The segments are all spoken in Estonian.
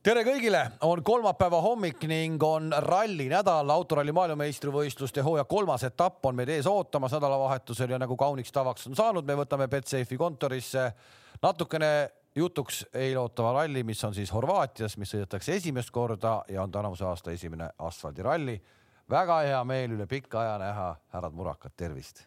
tere kõigile, on kolmapäeva hommik ning on rallinädal, autoralli maailmameistrivõistluste hooaja kolmas etapp on meid ees ootamas nädalavahetusel ja nagu kauniks tavaks on saanud, me võtame Betsafe'i kontorisse natukene jutuks eelootava ralli, mis on siis Horvaatias, mis sõidetakse esimest korda ja on tänavuse aasta esimene asfaldiralli. väga hea meel üle pika aja näha härrad Murakad, tervist.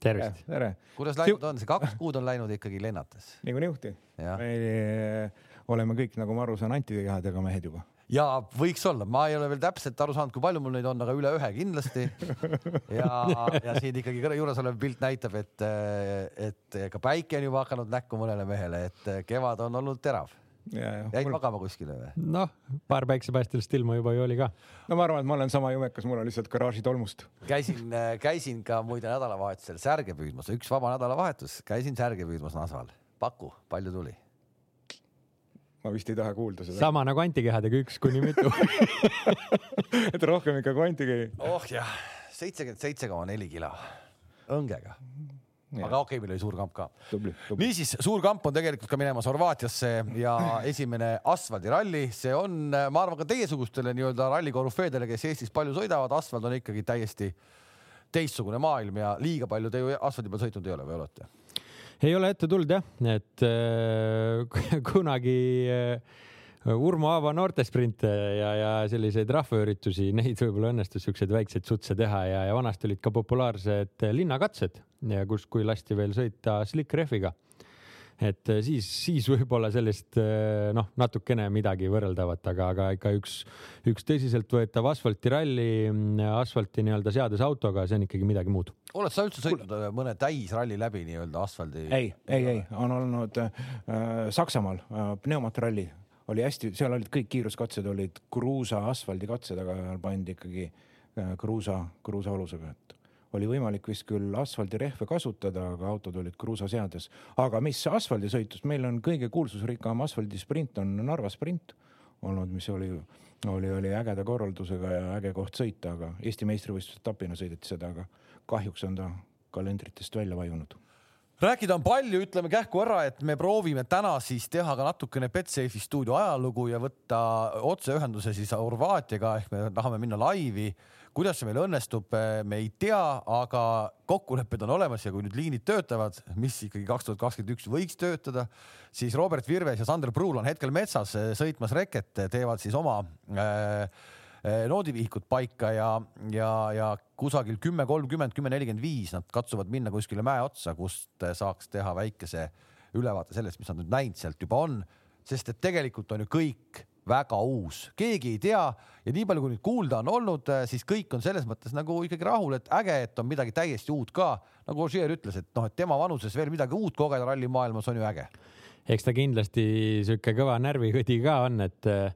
tervist. tere. kuidas läinud on, see kaks kuud on läinud ikkagi lennates? nagu niuhti. me oleme kõik, nagu ma aru saan, antikehadega mehed juba ja võiks olla, ma ei ole veel täpselt aru saanud, kui palju mul neid on, aga üle ühe kindlasti. ja, ja siin ikkagi juures olev pilt näitab, et, et ka päike on juba hakanud näkku mõnele mehele, et kevad on olnud terav. jäid mul... magama kuskile või? noh, paar päiksepaistelist ilma juba ju oli ka. no ma arvan, et ma olen sama jumekas, mul on lihtsalt garaaži tolmust. käisin, käisin ka muide nädalavahetusel särge püüdmas, üks vaba nädalavahetus, käisin särge püüdmas Nasval. paku, palju tuli? Ma vist ei taha kuulda seda. sama nagu antikehadega üks kuni mitu et rohkem ikka kui antikehi. oh jah, seitsekümmend seitse koma neli kilo õngega. aga okei okay,, meil oli suur kamp ka. niisiis, suur kamp on tegelikult ka minemas Horvaatiasse ja esimene asfaldiralli, see on, ma arvan, ka teiesugustele nii-öelda ralli korüfeedele, kes Eestis palju sõidavad, asfalt on ikkagi täiesti teistsugune maailm ja liiga palju te ju asfaldi peal sõitnud ei ole või olete? Ei ole ette tulnud jah, et äh, kunagi äh, Urmo Aava noortesprinte ja, ja selliseid rahvaüritusi, neid võib-olla õnnestus siukseid väikseid sutse teha ja, ja vanasti olid ka populaarsed linnakatsed kus, kui lasti veel sõita slick rehviga et eh, siis, siis võib-olla sellist eh, noh, natukene midagi võrreldavat, aga, aga ikka üks, üks tõsiseltvõetav asfaltiralli, mm, asfalti nii-öelda seades autoga, see on ikkagi midagi muud. oled sa üldse sõitnud Kul... mõne täisralli läbi nii-öelda asfaldi? ei, ei, ei, on olnud äh, Saksamaal äh, pneumatralli oli hästi, seal olid kõik kiiruskatsed olid kruusa asfaldikatsed, aga pandi ikkagi äh, kruusa, kruusaalusega, et oli võimalik vist küll asfaldirehve kasutada, aga autod olid kruusaseades. aga mis asfaldisõitust, meil on kõige kuulsusrikkam asfaldisprint on Narva sprint olnud, mis oli, oli, oli ägeda korraldusega ja äge koht sõita, aga Eesti meistrivõistluste etapina sõideti seda, aga kahjuks on ta kalendritest välja vajunud. Rääkida on palju, ütleme kähku ära, et me proovime täna siis teha ka natukene Betsafe'i stuudio ajalugu ja võtta otseühenduse siis Horvaatiaga ehk me tahame minna laivi kuidas see meil õnnestub, eh, me ei tea, aga kokkulepped on olemas ja kui nüüd liinid töötavad, mis ikkagi kaks tuhat kakskümmend üks võiks töötada, siis Robert Virves ja Sander Pruul on hetkel metsas eh, sõitmas reket, teevad siis oma äh, noodivihikut paika ja, ja, ja kusagil kümme kolmkümmend, kümme nelikümmend viis nad katsuvad minna kuskile mäe otsa, kust saaks teha väikese ülevaate sellest, mis nad nüüd näinud sealt juba on, sest et tegelikult on ju kõik väga uus, keegi ei tea ja nii palju, kui nüüd kuulda on olnud, äh, siis kõik on selles mõttes nagu ikkagi rahul, et äge, et on midagi täiesti uut ka. nagu Ožeer ütles, et noh, et tema vanuses veel midagi uut kogeda rallimaailmas on ju äge. eks ta kindlasti sihuke kõva närvikõdi ka on, et äh,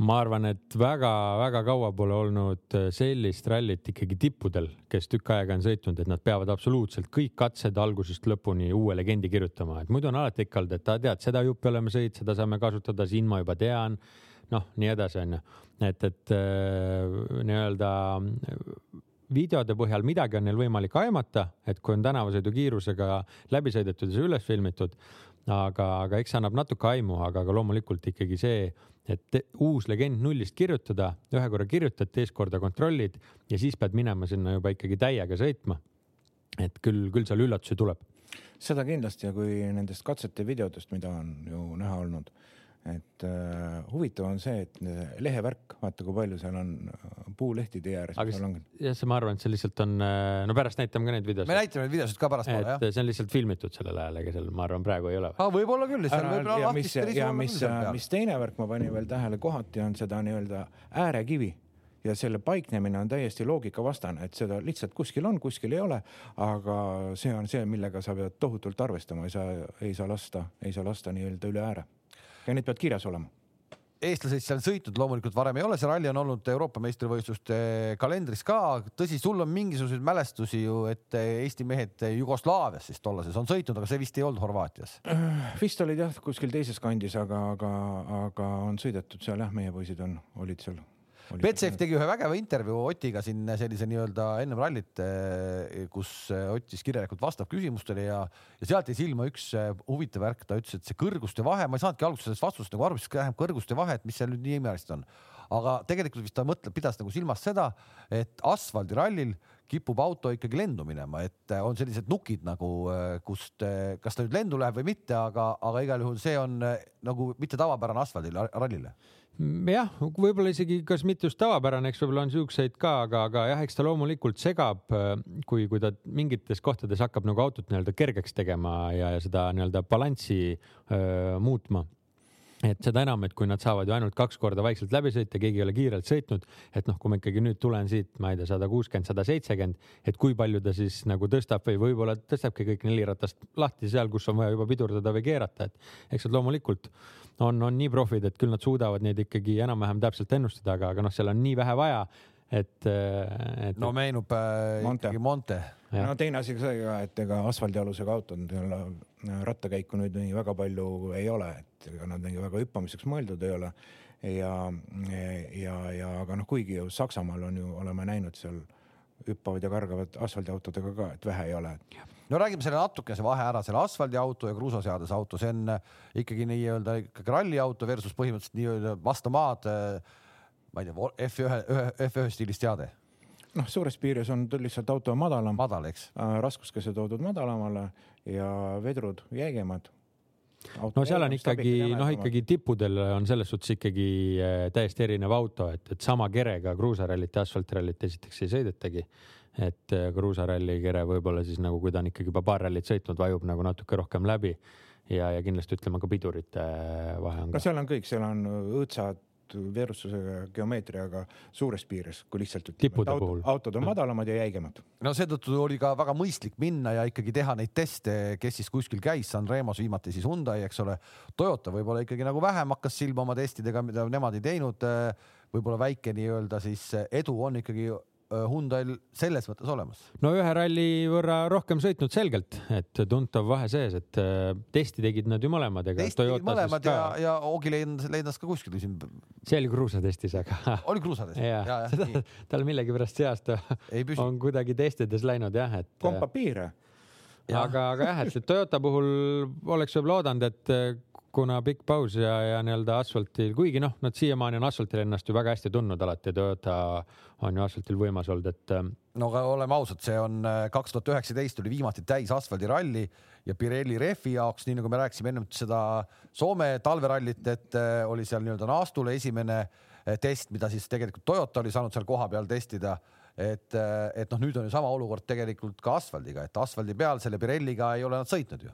ma arvan, et väga-väga kaua pole olnud äh, sellist rallit ikkagi tippudel, kes tükk aega on sõitnud, et nad peavad absoluutselt kõik katsed algusest lõpuni uue legendi kirjutama, et muidu on alati ikka olnud, et ta tead, seda juppi oleme sõitnud, seda saame kasutada, siin ma juba tean. noh, nii edasi, onju, et, et äh, nii-öelda videode põhjal midagi on neil võimalik aimata, et kui on tänavasõidukiirusega läbi sõidetud ja see üles filmitud, aga, aga eks see annab natuke aimu, aga, aga loomulikult ikkagi see, et uus legend nullist kirjutada, ühe korra kirjutad, teist korda kontrollid ja siis pead minema sinna juba ikkagi täiega sõitma. et küll, küll seal üllatusi tuleb. seda kindlasti ja kui nendest katsete videodest, mida on ju näha olnud et äh, huvitav on see, et lehevärk, vaata kui palju seal on äh, puulehti tee ääres. aga jah, see, ma arvan, et see lihtsalt on, äh, no pärast näitame ka neid videosid. me näitame neid videosid ka pärastpoole, jah. see on lihtsalt filmitud sellel ajal, ega seal, ma arvan, praegu ei ole. võib-olla küll. ja mis, ja mis, mis teine värk ma panin veel tähele, kohati on seda nii-öelda äärekivi ja selle paiknemine on täiesti loogikavastane, et seda lihtsalt kuskil on, kuskil ei ole. aga see on see, millega sa pead tohutult arvestama, ei saa, ei saa lasta, ei saa lasta nii-öelda üle ääre ja need peavad kirjas olema eestlaseid seal sõitnud loomulikult varem ei ole, see ralli on olnud Euroopa meistrivõistluste kalendris ka. tõsi, sul on mingisuguseid mälestusi ju, et Eesti mehed Jugoslaavias siis tollases on sõitnud, aga see vist ei olnud Horvaatias. vist olid jah, kuskil teises kandis, aga, aga, aga on sõidetud seal jah, meie poisid on, olid seal Betsafe tegi ühe vägeva intervjuu Otiga siin sellise nii-öelda ennem rallit, kus Ott siis kirjalikult vastab küsimustele ja, ja sealt jäi silma üks huvitav värk, ta ütles, et see kõrguste vahe, ma ei saanudki alguses sellest vastust nagu aru, mis tähendab kõrguste vahe, et mis seal nüüd nii imelist on. aga tegelikult vist ta mõtleb, pidas nagu silmas seda, et asfaldirallil kipub auto ikkagi lendu minema, et on sellised nukid nagu, kust, kas ta nüüd lendu läheb või mitte, aga, aga igal juhul see on nagu mitte tavapärane asfaldirallile jah, võib-olla isegi, kas mitte just tavapärane, eks võib-olla on siukseid ka, aga, aga jah, eks ta loomulikult segab, kui, kui ta mingites kohtades hakkab nagu autot nii-öelda kergeks tegema ja, ja seda nii-öelda balanssi öö, muutma. Et seda enam, et kui nad saavad ju ainult kaks korda vaikselt läbi sõita, keegi ei ole kiirelt sõitnud, et noh, kui ma ikkagi nüüd tulen siit, ma ei tea, sada kuuskümmend, sada seitsekümmend, et kui palju ta siis nagu tõstab või võib-olla tõstabki kõik neli ratast lahti seal, kus on vaja juba pidurdada või keerata, et eks nad loomulikult on, on nii profid, et küll nad suudavad neid ikkagi enam-vähem täpselt ennustada, aga, aga noh, seal on nii vähe vaja, et, et. no meenub äh, Monte. ikkagi Monte. no teine asi ka see ka, et ega asfaldialusega autod rattakäiku nüüd nii väga palju ei ole, et ega nad nii väga hüppamiseks mõeldud ei ole. ja, ja, ja aga noh, kuigi ju Saksamaal on ju, oleme näinud seal hüppavad ja kargavad asfaldiautodega ka, et vähe ei ole. No räägime selle natukese vahe ära, selle asfaldiauto ja kruusaseaduse auto, see on ikkagi nii-öelda ikkagi ralliauto versus põhimõtteliselt nii-öelda vastu maad. ma ei tea, F1, F1 stiilis teade noh, suures piires on lihtsalt auto madalam. madal, eks äh,. raskuskese toodud madalamale ja vedrud jäigemad. no seal on ikkagi noh, ikkagi tippudel on selles suhtes ikkagi äh, täiesti erinev auto, et, et sama kerega kruusarallit ja asfaltirallit esiteks ei sõidetagi. Et äh, kruusaralli kere võib-olla siis nagu, kui ta on ikkagi juba paar rallit sõitnud, vajub nagu natuke rohkem läbi ja, ja kindlasti ütleme ka pidurite äh, vahe on ka. no seal on kõik, seal on õõtsad veerustusega geomeetriaga suures piires, kui lihtsalt ütleme, et auto, autod on madalamad ja jäigemad. no seetõttu oli ka väga mõistlik minna ja ikkagi teha neid teste, kes siis kuskil käis, San Remos viimati siis Hyundai, eks ole. Toyota võib-olla ikkagi nagu vähem hakkas silma oma testidega, mida nemad ei teinud. võib-olla väike nii-öelda siis edu on ikkagi Äh, Hyundai'l selles mõttes olemas? no ühe ralli võrra rohkem sõitnud selgelt, et tuntav vahe sees, et äh, testi tegid nad ju mõlemad. testi tegid mõlemad ja, ja Oogi leidas, leidas ka kuskil siin. see oli kruusatestis, aga. oli kruusatestis? ja, ja, ja, tal millegipärast see aasta on kuidagi testides läinud jah, et. kompa piire. Aga, aga jah, et Toyota puhul oleks võib-olla oodanud, et kuna pikk paus ja, ja nii-öelda asfaltil, kuigi noh, nad siiamaani on asfaltil ennast ju väga hästi tundnud alati, Toyota on ju asfaltil võimas olnud, et. Ähm, no aga oleme ausad, see on äh, kaks tuhat üheksateist oli viimati täis asfaldiralli ja Pirelli rehvi jaoks, nii nagu me rääkisime ennem seda Soome talverallit, et oli seal nii-öelda naastule esimene äh, test, mida siis tegelikult Toyota oli saanud seal kohapeal testida et, et noh, nüüd on ju sama olukord tegelikult ka asfaldiga, et asfaldi peal selle Pirelliga ei ole nad sõitnud ju.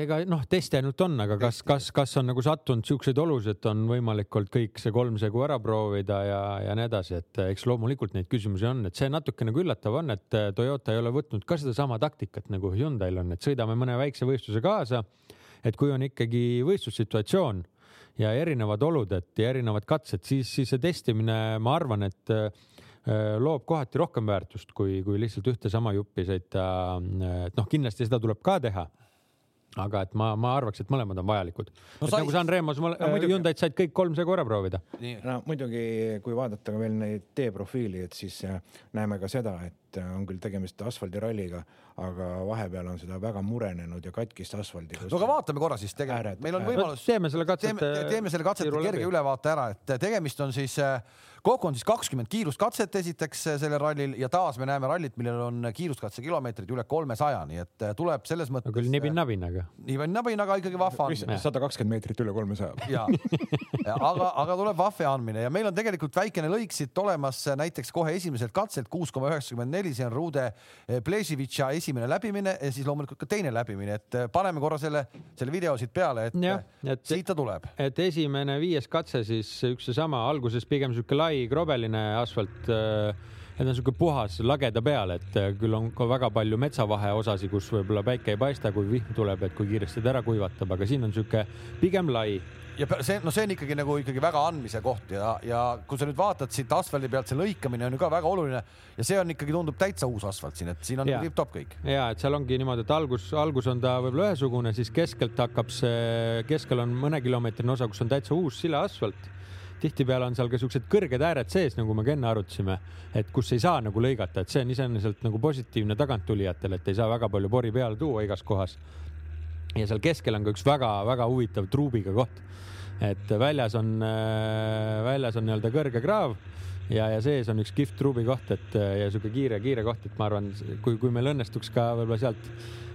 ega noh, testi ainult on, aga kas, kas, kas on nagu sattunud siukseid olusid, et on võimalik olnud kõik see kolm segu ära proovida ja, ja nii edasi, et eks loomulikult neid küsimusi on, et see natuke nagu üllatav on, et Toyota ei ole võtnud ka sedasama taktikat nagu Hyundai'l on, et sõidame mõne väikse võistluse kaasa. et kui on ikkagi võistlussituatsioon ja erinevad olud, et ja erinevad katsed, siis, siis see testimine, ma arvan, et Äh, loob kohati rohkem väärtust, kui, kui lihtsalt ühte sama juppi sõita. et noh, kindlasti seda tuleb ka teha aga et ma, ma arvaks, et mõlemad on vajalikud no,. Sai... nagu San Remos no,, Hyundai'd said kõik kolm segu ära proovida. no muidugi, kui vaadata veel neid teeprofiili, et siis äh, näeme ka seda, et äh, on küll tegemist asfaldiralliga, aga vahepeal on seda väga murenenud ja katkist asfaldi. no aga vaatame korra siis tegelikult, meil on võimalus. teeme selle katsete. teeme, teeme selle katsete kerge ülevaate ära, et tegemist on siis äh, kokku on siis kakskümmend kiiruskatset esiteks äh, sellel rallil ja taas me näeme rallit, millel on kiiruskatse kilomeetrid üle kolmesaja, nii et tuleb selles mõttes. küll nibin-nabin, aga. nibin-nabin, aga ikkagi vahva andmine. sada kakskümmend meetrit üle kolmesaja. ja, aga, aga tuleb vahve andmine ja meil on tegelikult väikene lõik siit olemas näiteks kohe esimeselt katselt kuus koma üheksakümmend neli, see on Rude Plešivitša esimene läbimine ja siis loomulikult ka teine läbimine, et äh, paneme korra selle, selle video siit peale, et, et siit ta tuleb. et esimene viies katse siis üks seesama alguses pigem sihuke lai lai krobeline asfalt äh, et on niisugune puhas lageda peal, et äh, küll on ka väga palju metsavahe osasid, kus võib-olla päike ei paista, kui vihm tuleb, et kui kiiresti ta ära kuivatab, aga siin on niisugune pigem lai. Ja see, no see on ikkagi nagu ikkagi väga andmise koht ja, ja kui sa nüüd vaatad siit asfaldi pealt, see lõikamine on ju ka väga oluline ja see on ikkagi tundub täitsa uus asfalt siin, et siin on tipp-topp kõik. ja et seal ongi niimoodi, et algus, algus on ta võib-olla ühesugune, siis keskelt hakkab see, keskel on mõnekilomeetrine osa, kus on täitsa uus sileasfalt tihtipeale on seal ka siuksed kõrged ääred sees, nagu me ka enne arutasime, et kus ei saa nagu lõigata, et see on iseenesest nagu positiivne taganttulijatele, et ei saa väga palju pori peale tuua igas kohas. ja seal keskel on ka üks väga-väga huvitav truubiga koht, et väljas on, väljas on nii-öelda kõrge kraav ja, ja sees on üks kihvt truubi koht, et ja sihuke kiire, kiire koht, et ma arvan, kui, kui meil õnnestuks ka võib-olla sealt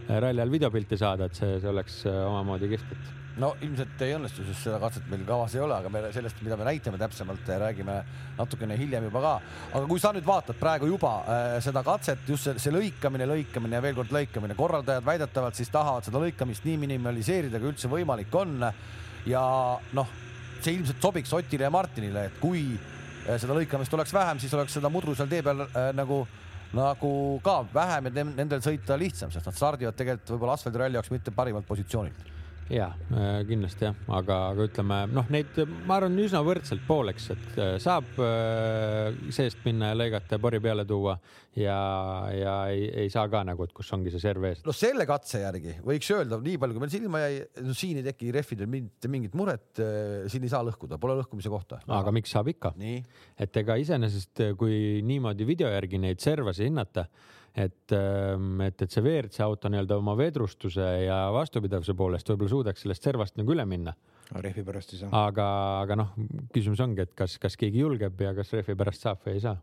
ralli ajal videopilti saada, et see, see oleks omamoodi kihvt, et no ilmselt ei õnnestu, sest seda katset meil kavas ei ole, aga me sellest, mida me näitame täpsemalt, räägime natukene hiljem juba ka. aga kui sa nüüd vaatad praegu juba äh, seda katset, just see, see lõikamine, lõikamine ja veel kord lõikamine, korraldajad väidetavalt siis tahavad seda lõikamist nii minimaliseerida, kui üldse võimalik on. ja noh, see ilmselt sobiks Otile ja Martinile, et kui äh, seda lõikamist oleks vähem, siis oleks seda mudru seal tee peal äh, nagu nagu ka vähem ja nendel sõita lihtsam, sest nad stardivad tegelikult võib-olla asfaldiralli jaoks mitte parimalt positsioonilt ja äh, kindlasti jah, aga, aga ütleme noh, neid ma arvan üsna võrdselt pooleks, et äh, saab äh, seest minna ja lõigata ja pori peale tuua ja, ja ei, ei saa ka nagu, et kus ongi see serv ees. no selle katse järgi võiks öelda, nii palju kui meil silma jäi, no siin ei teki rehvidel mitte mingit muret, siin ei saa lõhkuda, pole lõhkumise kohta. aga miks saab ikka? et ega iseenesest, kui niimoodi video järgi neid servasi hinnata et, ähm, et, et see WRC auto nii-öelda oma vedrustuse ja vastupidavuse poolest võib-olla suudaks sellest servast nagu üle minna. rehvi pärast ei saa. aga, aga noh, küsimus ongi, et kas, kas keegi julgeb ja kas rehvi pärast saab või ei saa.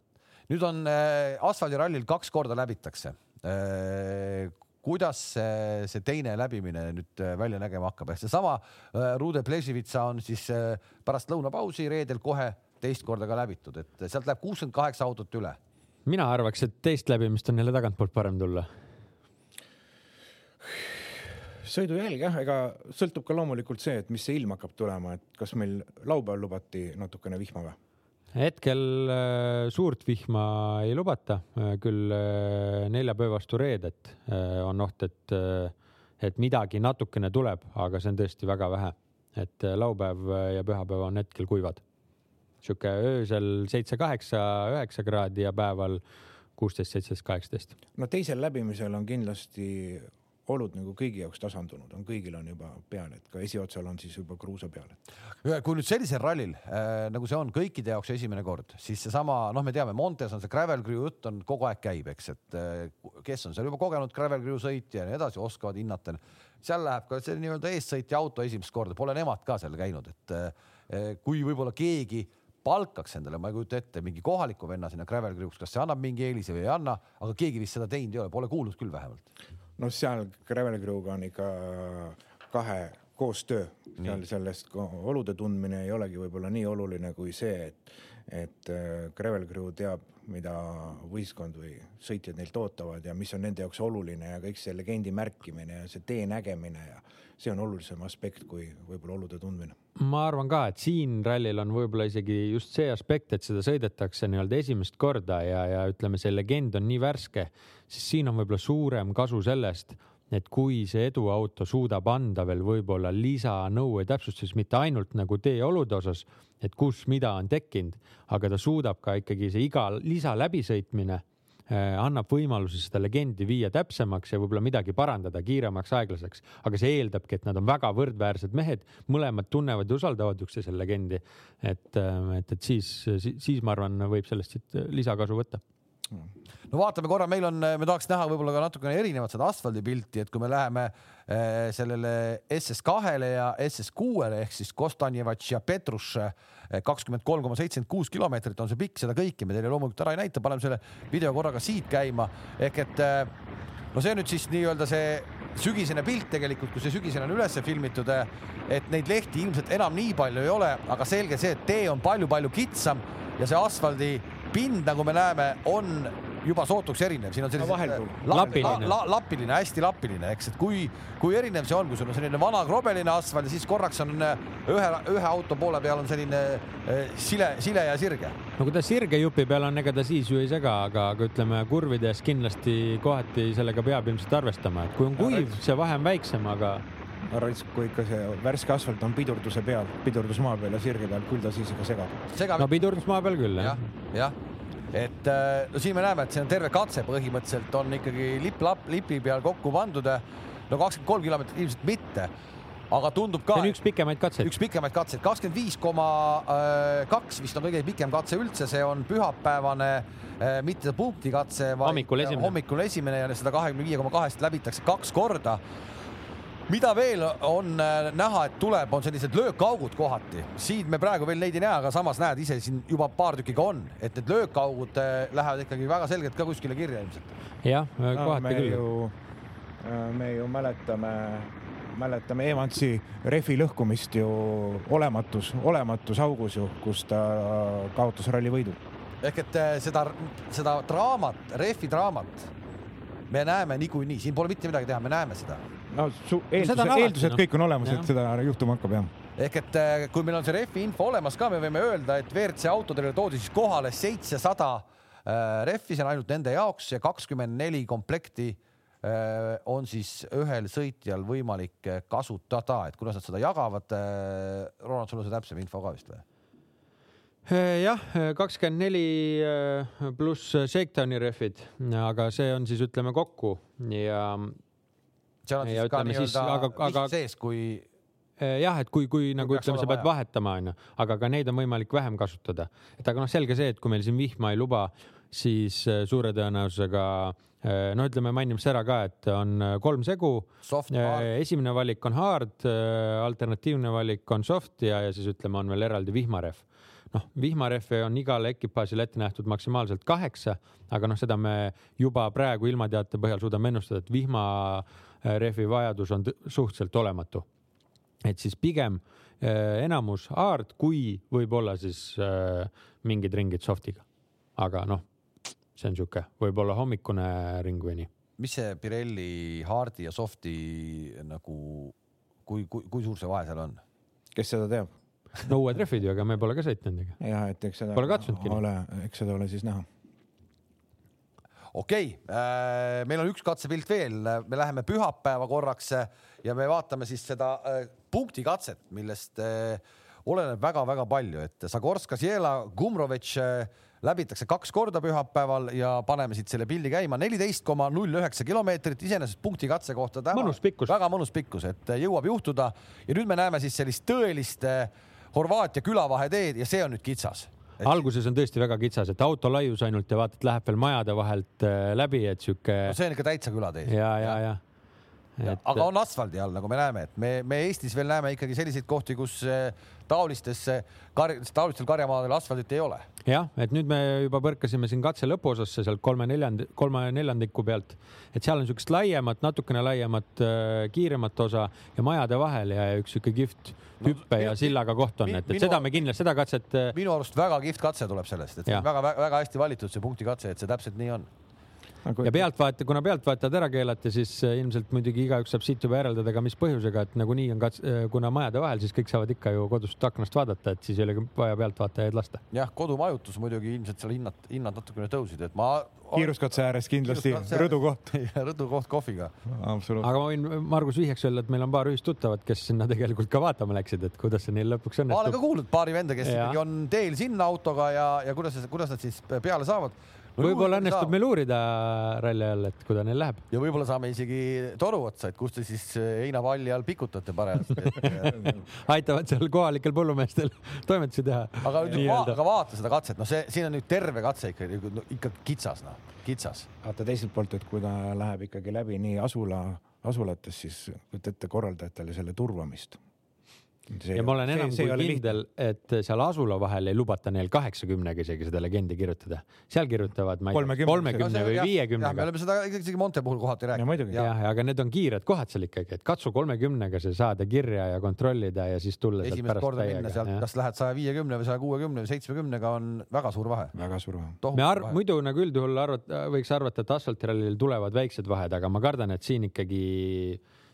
nüüd on äh, asfaldirallil kaks korda läbitakse äh, kuidas see, see teine läbimine nüüd äh, välja nägema hakkab, ehk seesama äh, Rude Plesivitsa on siis äh, pärast lõunapausi reedel kohe teist korda ka läbitud, et sealt läheb kuuskümmend kaheksa autot üle mina arvaks, et teist läbimist on jälle tagantpoolt parem tulla. sõidujälg jah, ega sõltub ka loomulikult see, et mis see ilm hakkab tulema, et kas meil laupäeval lubati natukene vihma või? hetkel äh, suurt vihma ei lubata, äh, küll äh, neljapäeva vastu reedet on oht, et, et midagi natukene tuleb, aga see on tõesti väga vähe. et laupäev ja pühapäev on hetkel kuivad sihuke öösel seitse-kaheksa, üheksa kraadi ja päeval kuusteist, seitseteist, kaheksateist. no teisel läbimisel on kindlasti olud nagu kõigi jaoks tasandunud, on kõigil on juba peal, et ka esiotsal on siis juba kruusa peal. kui nüüd sellisel rallil äh, nagu see on kõikide jaoks esimene kord, siis seesama, noh, me teame, Montes on see gravel crew jutt on kogu aeg käib, eks, et äh, kes on seal juba kogenud gravel crew sõitja ja nii edasi, oskavad hinnata. seal läheb ka see nii-öelda eessõitja auto esimest korda, pole nemad ka seal käinud, et äh, kui võib-olla keegi palkaks endale, ma ei kujuta ette, mingi kohaliku venna sinna gravel crew'ks, kas see annab mingi eelise või ei anna, aga keegi vist seda teinud ei ole, pole kuulnud küll vähemalt. no seal gravel crew'ga on ikka kahe koostöö, seal sellest olude tundmine ei olegi võib-olla nii oluline kui see, et, et äh, gravel crew teab, mida võistkond või sõitjad neilt ootavad ja mis on nende jaoks oluline ja kõik see legendi märkimine ja see tee nägemine ja see on olulisem aspekt kui võib-olla olude tundmine. Ma arvan ka, et siin rallil on võib-olla isegi just see aspekt, et seda sõidetakse nii-öelda esimest korda ja, ja ütleme, see legend on nii värske, siis siin on võib-olla suurem kasu sellest, et kui see eduauto suudab anda veel võib-olla lisanõu ja täpsustusi, mitte ainult nagu teeolude osas, et kus mida on tekkinud, aga ta suudab ka ikkagi see iga lisa läbisõitmine annab võimaluse seda legendi viia täpsemaks ja võib-olla midagi parandada kiiremaks, aeglaseks, aga see eeldabki, et nad on väga võrdväärsed mehed, mõlemad tunnevad ja usaldavad üksteisel legendi. et, äh, et, et siis, siis ma arvan, võib sellest siit lisakasu võtta no vaatame korra, meil on, me tahaks näha võib-olla ka natukene erinevat seda asfaldipilti, et kui me läheme äh, sellele SS2-le ja SS6-le ehk siis Kostanjevatš ja Petruš kakskümmend kolm koma seitsekümmend kuus kilomeetrit on see pikk, seda kõike me teile loomulikult ära ei näita, paneme selle video korraga siit käima. Ehk et äh, no see on nüüd siis nii-öelda see sügisene pilt tegelikult, kui see sügisene on üles filmitud, et neid lehti ilmselt enam nii palju ei ole, aga selge see, et tee on palju-palju kitsam ja see asfaldi pind, nagu me näeme, on juba sootuks erinev, siin on selline lapiline. La, la, lapiline, hästi lapiline, eks, et kui, kui erinev see on, kui sul on selline vana krobeline asfalt ja siis korraks on äh, ühe, ühe auto poole peal on selline äh, sile, sile ja sirge. no kui ta sirge jupi peal on, ega ta siis ju ei sega, aga, aga ütleme kurvides kindlasti kohati sellega peab ilmselt arvestama, et kui on kuiv, see vahe on väiksem, aga Rits, kui ikka see värske asfalt on pidurduse peal, pidurdusmaa peal ja sirge peal, küll ta siis ikka segab. segab. no pidurdusmaa peal küll jah. jah, jah et äh, no siin me näeme, et see on terve katse põhimõtteliselt on ikkagi lipp-lapp lipi peal kokku pandud. no kakskümmend kolm kilomeetrit ilmselt mitte. aga tundub ka. see on üks pikemaid katseid. üks pikemaid katseid, kakskümmend viis koma kaks vist on kõige pikem katse üldse, see on pühapäevane äh, mitte punktikatse, vaid hommikul esimene, hommikul esimene ja seda kahekümne viie koma kahest läbitakse kaks korda mida veel on äh, näha, et tuleb, on sellised löökaugud kohati, siin me praegu veel neid ei näe, aga samas näed ise siin juba paar tükki ka on, et need löökaugud äh, lähevad ikkagi väga selgelt ka kuskile kirja ilmselt. jah, kohati no, küll. me ju mäletame mäletame Evansi rehvi lõhkumist ju olematus, olematus augus ju, kus ta kaotas rallivõidu. ehk et äh, seda, seda draamat, rehvi draamat me näeme niikuinii, siin pole mitte midagi teha, me näeme seda. No su eeldused, eeldused no. kõik on olemas, et seda juhtuma hakkab jah ehk et äh, kui meil on see rehvi info olemas ka, me võime öelda, et WRC autodele toodi siis kohale seitsesada äh, rehvi, see on ainult nende jaoks ja kakskümmend neli komplekti Äh, on siis ühel sõitjal võimalik kasutada, et kuidas nad seda jagavad. Ronald, sul on see täpsem info ka vist või? jah, kakskümmend neli pluss Shakedowni rehvid, aga see on siis ütleme kokku ja. Seal on siis ka nii-öelda sees, kui jah, et kui, kui nagu ütleme, sa pead vahetama, onju, aga ka neid on võimalik vähem kasutada. et aga noh, selge see, et kui meil siin vihma ei luba, siis suure tõenäosusega äh, Äh, no ütleme, mainimaks ära ka, et on äh, kolm segu. Äh, esimene valik on hard, alternatiivne valik on soft ja, ja siis ütleme, on veel eraldi vihmarehv. noh, vihmarehve on igale ekipaažile ette nähtud maksimaalselt kaheksa, aga noh, seda me juba praegu ilmateate põhjal suudame ennustada, et vihmarehvi vajadus on suhteliselt olematu. et siis pigem enamus hard, kui võib-olla siis mingid ringid soft'iga. aga noh see on sihuke võib-olla hommikune ring või nii. mis see Pirelli Hardi ja Softi nagu, kui, kui, kui suur see vahe seal on? kes seda teab? no uued rehvid ju, aga me pole ka sõitnud nendega. ja, et eks seda. Pole katsunudki. ole, eks seda ole siis näha. Okei okay. äh,, meil on üks katsepilt veel, me läheme pühapäeva korraks ja me vaatame siis seda äh, punktikatset, millest äh, oleneb väga-väga palju, et Zagorska, Ziela, Gumrovitš äh, läbitakse kaks korda pühapäeval ja paneme siit selle pildi käima, neliteist koma null üheksa kilomeetrit, iseenesest punkti katse kohta täna väga mõnus pikkus, et jõuab juhtuda ja nüüd me näeme siis sellist tõelist Horvaatia külavaheteed ja see on nüüd kitsas. Alguses on tõesti väga kitsas, et auto laius ainult ja vaatad, läheb veel majade vahelt eh, läbi, et sihuke no. see on ikka täitsa külatee. ja, ja, ja, ja. Et... aga on asfaldi all, nagu me näeme, et me, me Eestis veel näeme ikkagi selliseid kohti, kus eh, taolistesse kar-, taolistel karjamaadel asfaldit ei ole. jah, et nüüd me juba põrkasime siin katse lõpuosasse sealt kolme neljand-, kolme neljandiku pealt, et seal on niisugust laiemat, natukene laiemat, äh, kiiremat osa ja majade vahel ja üks niisugune kihvt hüppe no, ja sillaga koht on, et, et seda me kindlasti, seda katset. Äh, minu arust väga kihvt katse tuleb sellest, et väga-väga hästi valitud see punktikatse, et see täpselt nii on nagu... ja pealtvaataja, kuna pealtvaatajad ära keelati, siis äh, ilmselt muidugi igaüks saab siit juba järeldada ka, mis põhjusega, et nagunii on kats-, äh, kuna majade vahel, siis kõik saavad ikka ju kodust aknast vaadata, et siis ei ole vaja pealtvaatajaid lasta. jah, kodumajutus muidugi ilmselt seal hinnad, hinnad natukene tõusid, et ma kiiruskatse ääres kindlasti rõdukoht rõdukoht kohviga. aga ma võin Margus vihjeks öelda, et meil on paar ühist tuttavat, kes sinna tegelikult ka vaatama läksid, et kuidas see neil lõpuks õnnestub. ma olen ka kuulnud paari venda, kes ikkagi on teel sinna autoga ja, ja kuidas, kuidas nad siis peale saavad no, võib-olla õnnestub meil uurida ralli ajal, et kuidas neil läheb. ja võib-olla saame isegi toru otsa, et kus te siis heinapalli all pikutate parajasti et... aitavad seal kohalikel põllumeestel toimetusi teha. aga aga vaata seda katset, noh, see siin on nüüd terve katse ikka no,, ikka kitsas, noh, kitsas. vaata teiselt poolt, et kui ta läheb ikkagi läbi nii asula, asulates, siis kujuta ette korraldajatele selle turvamist See, ja ma olen enam see, kui kindel, et seal asula vahel ei lubata neil kaheksakümnega isegi seda legendi kirjutada. seal kirjutavad, ma ei tea, kolmekümne või viiekümnega. me oleme seda isegi Monte puhul kohati rääkinud. jah, aga need on kiired kohad seal ikkagi, et katsu kolmekümnega see saada kirja ja kontrollida ja siis tulla esimest korda minna sealt, kas lähed saja viiekümne või saja kuuekümne või seitsmekümnega on väga suur vahe. väga suur vahe. me arv-, muidu nagu üldjuhul arvata, võiks arvata, et asfaltirallil tulevad väiksed vahed, aga ma kardan, et siin ikkagi,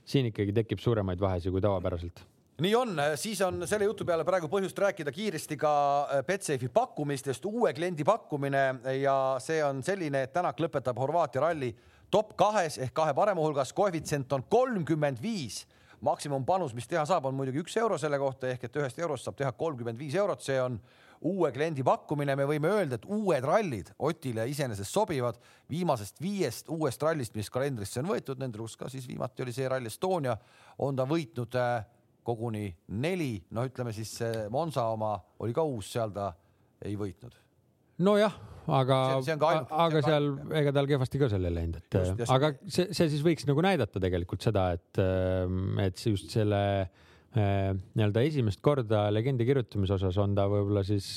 siin ikkagi tekib suuremaid vahesid kui tavapäraselt nii on, siis on selle jutu peale praegu põhjust rääkida kiiresti ka äh, Betsafe'i pakkumistest, uue kliendi pakkumine ja see on selline, et Tänak lõpetab Horvaatia ralli top kahes ehk kahe parema hulgas, koefitsient on kolmkümmend viis. Maksimumpanus, mis teha saab, on muidugi üks euro selle kohta ehk et ühest eurost saab teha kolmkümmend viis eurot, see on uue kliendi pakkumine, me võime öelda, et uued rallid Otile iseenesest sobivad. viimasest viiest uuest rallist, mis kalendrisse on võetud, nende hulgas ka siis viimati oli see Rally Estonia, on ta võitnud äh, koguni neli, no ütleme siis see Monza oma oli ka uus, seal ta ei võitnud. nojah, aga, aga seal ega tal kehvasti ka seal ei läinud, et just, just, aga see, see siis võiks nagu näidata tegelikult seda, et, et just selle äh, nii-öelda esimest korda legendi kirjutamise osas on ta võib-olla siis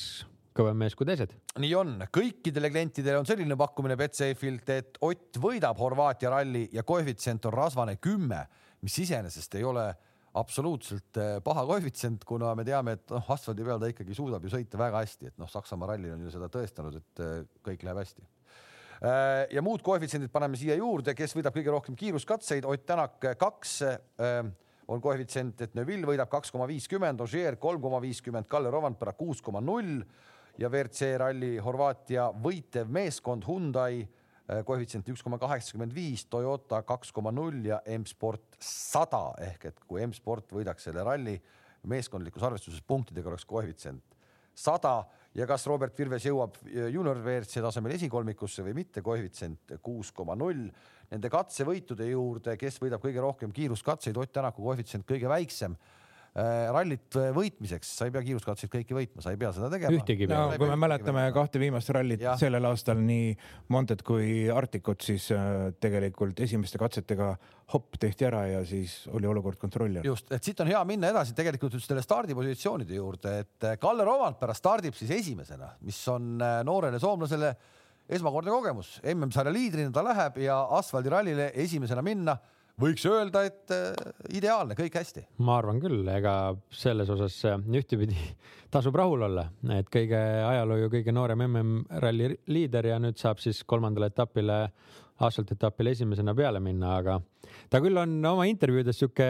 kõvem mees kui teised. nii on, kõikidele klientidele on selline pakkumine Betsafe'ilt, et Ott võidab Horvaatia ralli ja koefitsient on rasvane kümme, mis iseenesest ei ole absoluutselt äh, paha koefitsient, kuna me teame, et noh, asfaldi peal ta ikkagi suudab ju sõita väga hästi, et noh, Saksamaa rallil on ju seda tõestanud, et äh, kõik läheb hästi. Äh, ja muud koefitsiendid paneme siia juurde, kes võidab kõige rohkem kiiruskatseid, Ott Tänak kaks on koefitsient, et Neville võidab kaks koma viiskümmend, Ogier kolm koma viiskümmend, Kalle Rovanpera kuus koma null ja WRC ralli Horvaatia võitev meeskond Hyundai koefitsient üks koma kaheksakümmend viis, Toyota kaks koma null ja M-Sport sada. Ehk et kui M-Sport võidaks selle ralli meeskondlikus arvestuses punktidega oleks koefitsient sada. Ja kas Robert Virves jõuab äh, juunior WRC tasemel esikolmikusse või mitte, koefitsient kuus koma null. Nende katsevõitude juurde, kes võidab kõige rohkem kiiruskatseid, Ott Tänaku koefitsient kõige väiksem. Äh, rallit äh, võitmiseks, sa ei pea kiiruskatseid kõiki võitma, sa ei pea seda tegema. ühtegi pea no,. kui me mäletame kahte viimast rallit ja. sellel aastal, nii Montet kui Arcticut, siis äh, tegelikult esimeste katsetega hopp tehti ära ja siis oli olukord kontrolli all. just, et siit on hea minna edasi tegelikult just selle stardipositsioonide juurde, et Kalle Rovanpera stardib siis esimesena, mis on noorele soomlasele esmakordne kogemus, MM-sarja liidrina ta läheb ja asfaldirallile esimesena minna võiks öelda, et äh, ideaalne, kõik hästi. ma arvan küll, ega selles osas äh, ühtepidi tasub rahul olla, et kõige ajaloo kõige noorem MM-ralli liider ja nüüd saab siis kolmandale etapile, asfaltetapile esimesena peale minna, aga ta küll on oma intervjuudes sihuke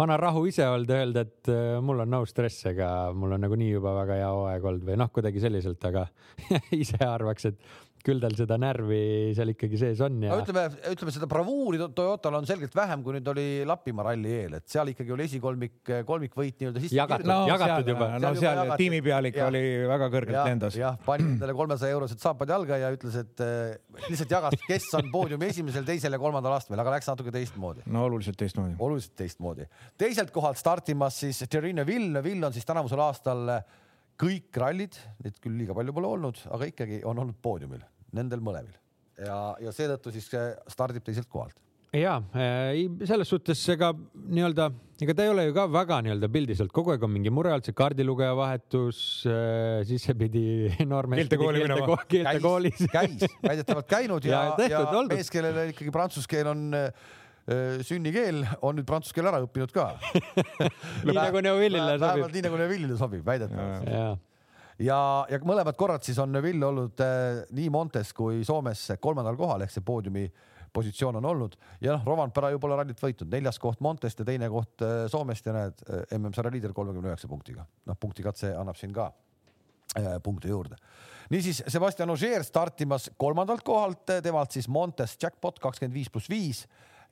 vana rahu ise olnud öelda, et äh, mul on no stress, ega mul on nagunii juba väga hea hooaeg olnud või noh, kuidagi selliselt, aga ise arvaks, et küll tal seda närvi seal ikkagi sees on ja no,. ütleme, ütleme seda bravuuri Toyotal on selgelt vähem, kui nüüd oli Lapimaa ralli eel, et seal ikkagi oli esikolmik, kolmikvõit nii-öelda sisse jagatud, no, jagatud seal, juba. no seal, seal tiimipealik oli väga kõrgelt lendas. jah, pani endale kolmesaja eurosed saapad jalga ja ütles, et äh, lihtsalt jagas, kes on poodiumi esimesel, teisel ja kolmandal astmel, aga läks natuke teistmoodi. no oluliselt teistmoodi. oluliselt teistmoodi. teiselt kohalt startimas siis Thierry Neville, Neville on siis tänavusel aastal kõik rallid, neid küll liiga palju pole olnud, aga ikkagi on olnud poodiumil nendel mõlemil ja, ja seetõttu siis stardib teiselt kohalt ja äh, selles suhtes ega nii-öelda, ega ta ei ole ju ka väga nii-öelda pildiselt, kogu aeg on mingi mure olnud, see kaardilugeja vahetus, äh, siis see pidi noor mees keeltekooli minema. keeltekoolis. käis, väidetavalt käinud ja, ja, ja mees, kellele ikkagi prantsuse keel on Äh, sünnikeel on nüüd prantsuse keele ära õppinud ka nii nagu Neuvillile sobib. vähemalt nii nagu Neuvillile sobib, väidetavalt. ja, ja, ja mõlemad korrad siis on Neville olnud äh, nii Montes kui Soomes kolmandal kohal ehk see poodiumi positsioon on olnud ja noh, Rovanpera ju pole rallit võitnud, neljas koht Montest ja teine koht äh, Soomest ja näed, MM-sarja liider kolmekümne üheksa punktiga. noh, punktikatse annab siin ka äh, punkte juurde. niisiis, Sebastian Ogier startimas kolmandalt kohalt, temalt siis Montes jackpot kakskümmend viis pluss viis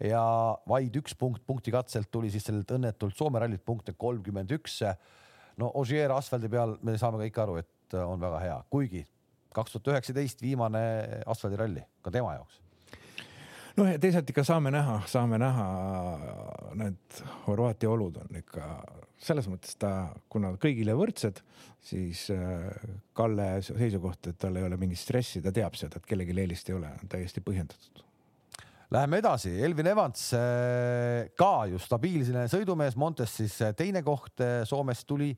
ja vaid üks punkt punkti katselt tuli siis sellelt õnnetult Soome rallilt punkte kolmkümmend üks. no Ogier asfaldi peal me saame kõik aru, et on väga hea, kuigi kaks tuhat üheksateist viimane asfaldiralli ka tema jaoks. Noh, ja teisalt ikka saame näha, saame näha, need Horvaatia olud on ikka selles mõttes ta, kuna kõigile võrdsed, siis äh, Kalle seisukoht, et tal ei ole mingit stressi, ta teab seda, et kellelgi eelist ei ole, on täiesti põhjendatud Läheme edasi, Elvin Evans äh, ka ju stabiilne sõidumees, Montes siis äh, teine koht, äh, Soomest tuli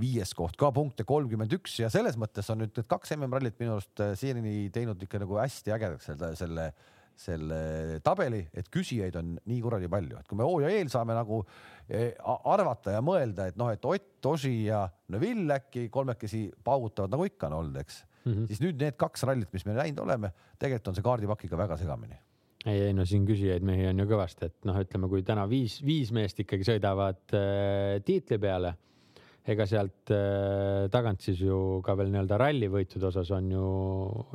viies koht, ka punkte kolmkümmend üks. Ja selles mõttes on nüüd need kaks MM-rallit minu arust siiani teinud ikka nagu hästi ägedaks selle, selle, selle tabeli, et küsijaid on nii kuradi palju, et kui me hooaja eel saame nagu arvata ja mõelda, et noh, et Ott, Oži ja Neville äkki kolmekesi paugutavad nagu ikka on olnud, eks. Mm, -hmm. siis nüüd need kaks rallit, mis me näinud oleme, tegelikult on see kaardipakk ikka väga segamini ei, ei no siin küsijaid mehi on ju kõvasti, et noh, ütleme, kui täna viis, viis meest ikkagi sõidavad äh, tiitli peale, ega sealt äh, tagant siis ju ka veel nii-öelda rallivõitude osas on ju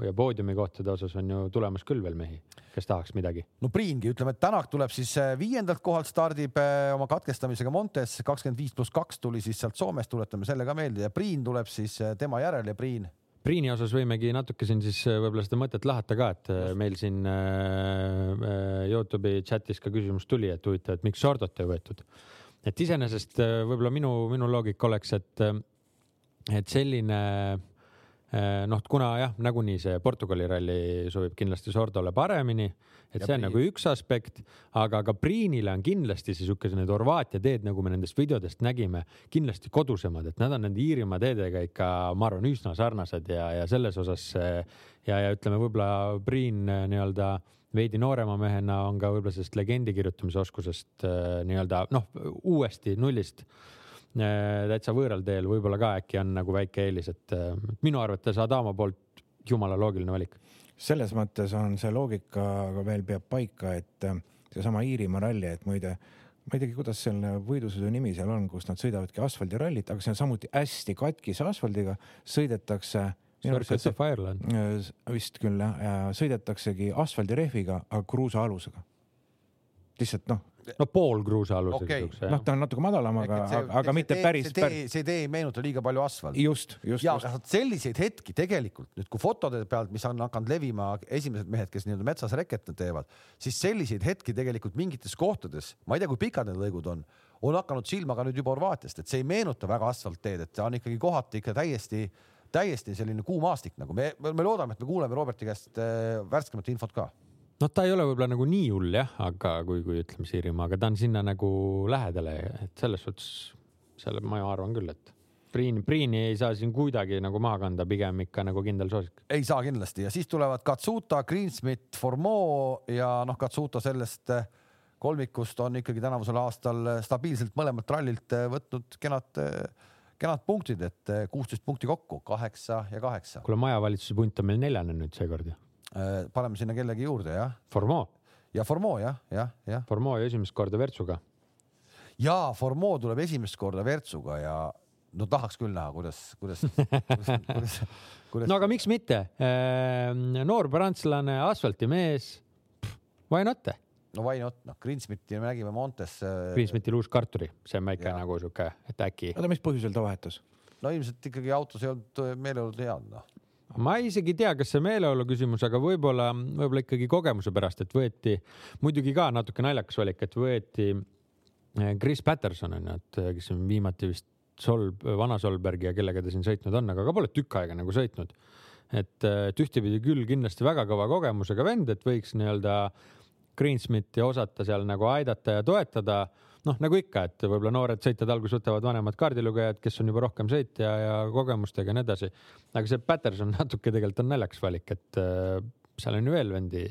ja poodiumikohtade osas on ju tulemas küll veel mehi, kes tahaks midagi. no Priingi, ütleme, et Tänak tuleb siis äh, viiendalt kohalt, stardib äh, oma katkestamisega Montes, kakskümmend viis pluss kaks tuli siis sealt Soomest, tuletame selle ka meelde ja Priin tuleb siis äh, tema järel ja Priin Priini osas võimegi natuke siin siis äh, võib-olla seda mõtet lahata ka, et äh, meil siin äh, Youtube'i chatis ka küsimus tuli, et huvitav, et miks Shordot ei võetud. et iseenesest võib-olla minu, minu loogika oleks, et, et selline noh, kuna jah, nagunii see Portugali ralli sobib kindlasti Sordole paremini, et Ja see on nagu üks aspekt, aga ka Priinile on kindlasti see siukene need Horvaatia teed, nagu me nendest videodest nägime, kindlasti kodusemad, et nad on nende Iirimaa teedega ikka, ma arvan, üsna sarnased ja, ja selles osas äh, ja, ja ütleme, võib-olla Priin äh, nii-öelda veidi noorema mehena on ka võib-olla sellest legendi kirjutamise oskusest äh, nii-öelda noh, uuesti nullist äh, täitsa võõral teel, võib-olla ka äkki on nagu väike eelis, et äh, minu arvates Adamo poolt jumala loogiline valik. selles mõttes on see loogika ka veel peab paika, et äh, seesama Iirimaa ralli, et muide, ma ei teagi, kuidas selle võidusõidu nimi seal on, kus nad sõidavadki asfaldirallit, aga see on samuti hästi katkise asfaldiga, sõidetakse. Circuit of Ireland. vist küll jah, ja sõidetaksegi asfaldirehviga, aga kruusa alusega. lihtsalt noh, no pool kruusa Okei. siukse noh, ta on natuke madalam, aga, aga mitte päris, see tee, see tee ei meenuta liiga palju asfalti. just, just, ja just. aga selliseid hetki tegelikult nüüd, kui fotode pealt, mis on hakanud levima, esimesed mehed, kes nii-öelda metsas reket teevad, siis selliseid hetki tegelikult mingites kohtades, ma ei tea, kui pikad need lõigud on, on hakanud silma ka nüüd juba Horvaatiast, et see ei meenuta väga asfaltteed, et ta on ikkagi kohati ikka täiesti, täiesti selline kuumaastik nagu me, me loodame, et me kuuleme Roberti käest äh, värskemat infot ka noh, ta ei ole võib-olla nagu nii hull jah, aga kui, kui ütleme Siirimaa, aga ta on sinna nagu lähedale, et selles suhtes selle ma ju arvan küll, et Priin, Priini ei saa siin kuidagi nagu maha kanda, pigem ikka nagu kindel soosik. ei saa kindlasti ja siis tulevad Katsuta, Greensmith, Formeau ja noh, Katsuta sellest eh, kolmikust on ikkagi tänavusel aastal stabiilselt mõlemalt rallilt eh, võtnud kenad, kenad punktid, et eh, kuusteist punkti kokku, kaheksa ja kaheksa. kuule, majavalitsuse punt on meil neljane nüüd seekord ju. Paneme sinna kellegi juurde jah, Formeau, ja Formeau jah, jah, jah, Formeau ju esimest korda Virtsuga. ja Formeau tuleb esimest korda Virtsuga ja no tahaks küll näha, kuidas, kuidas, kuidas, kuidas, kuidas. no aga miks mitte? noor prantslane, asfaltimees. Why not? no why not, noh, Greensmithi me nägime Montes. Greensmithil uus karturi, see on väike nagu sihuke, et äkki. oota, mis põhjusel ta vahetas? no ilmselt ikkagi autos ei olnud meeleolud head, noh. Ma isegi ei tea, kas see meeleolu küsimus, aga võib-olla, võib-olla ikkagi kogemuse pärast, et võeti muidugi ka natuke naljakas valik, et võeti eh, Chris Patterson on ju, et eh, kes on viimati vist Solb, vana Solberg ja kellega ta siin sõitnud on, aga ka pole tükk aega nagu sõitnud. et, eh, et ühtepidi küll kindlasti väga kõva kogemusega vend, et võiks nii-öelda Greensmithi osata seal nagu aidata ja toetada. Noh, nagu ikka, et võib-olla noored sõitjad alguses võtavad vanemad kaardilugejad, kes on juba rohkem sõitja ja kogemustega ja nii edasi. aga see Patterson natuke tegelikult on naljakas valik, et äh, seal on ju veel vendi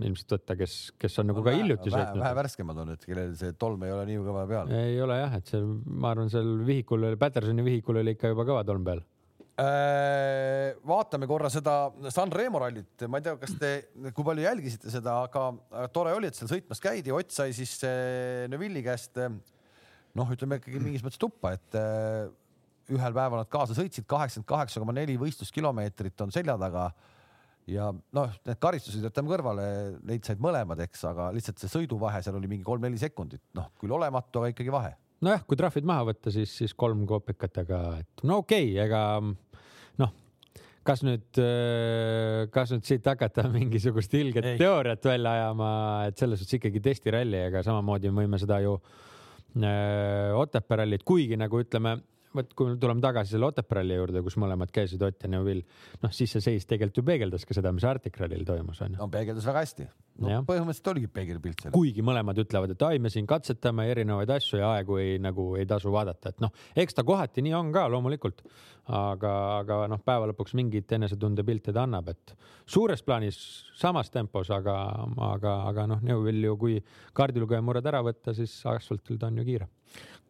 ilmselt võtta, kes, kes on nagu ka hiljuti vähe, vähe sõitnud. värskemad on, et kellel see tolm ei ole nii kõva peal. ei ole jah, et see, ma arvan, seal vihikul, Pattersoni vihikul oli ikka juba kõva tolm peal. Äh, vaatame korra seda Sanremo rallit, ma ei tea, kas te, kui palju jälgisite seda, aga tore oli, et seal sõitmas käidi, Ott sai siis eh, Neville'i käest eh, noh, ütleme ikkagi mingis mõttes tuppa, et ühel päeval nad kaasa sõitsid, kaheksakümmend kaheksa koma neli võistluskilomeetrit on selja taga. ja noh, need karistused jätame kõrvale, neid said mõlemad, eks, aga lihtsalt see sõiduvahe seal oli mingi kolm-neli sekundit, noh küll olematu, aga ikkagi vahe. Nojah, kui trahvid maha võtta, siis, siis kolm koopikat, aga et no okei okay,, ega noh, kas nüüd, kas nüüd siit hakata mingisugust ilget Ei. teooriat välja ajama, et selles suhtes ikkagi testiralli, ega samamoodi võime seda ju äh, Otepää rallit, kuigi nagu ütleme, vot kui me tuleme tagasi selle Otepää ralli juurde, kus mõlemad käisid Ott ja Neuvill, noh siis see seis tegelikult ju peegeldas ka seda, mis Arctic rallil toimus, onju. no peegeldas väga hästi no, põhimõtteliselt oligi peegelpilt seal kuigi mõlemad ütlevad, et ai, me siin katsetame erinevaid asju ja aegu ei nagu ei tasu vaadata, et noh, eks ta kohati nii on ka loomulikult, aga, aga noh, päeva lõpuks mingit enesetundepilte ta annab, et suures plaanis samas tempos, aga, aga, aga noh, Neuvill ju kui kaardilugeja murrad ära võtta, siis asfaltil ta on ju kiire.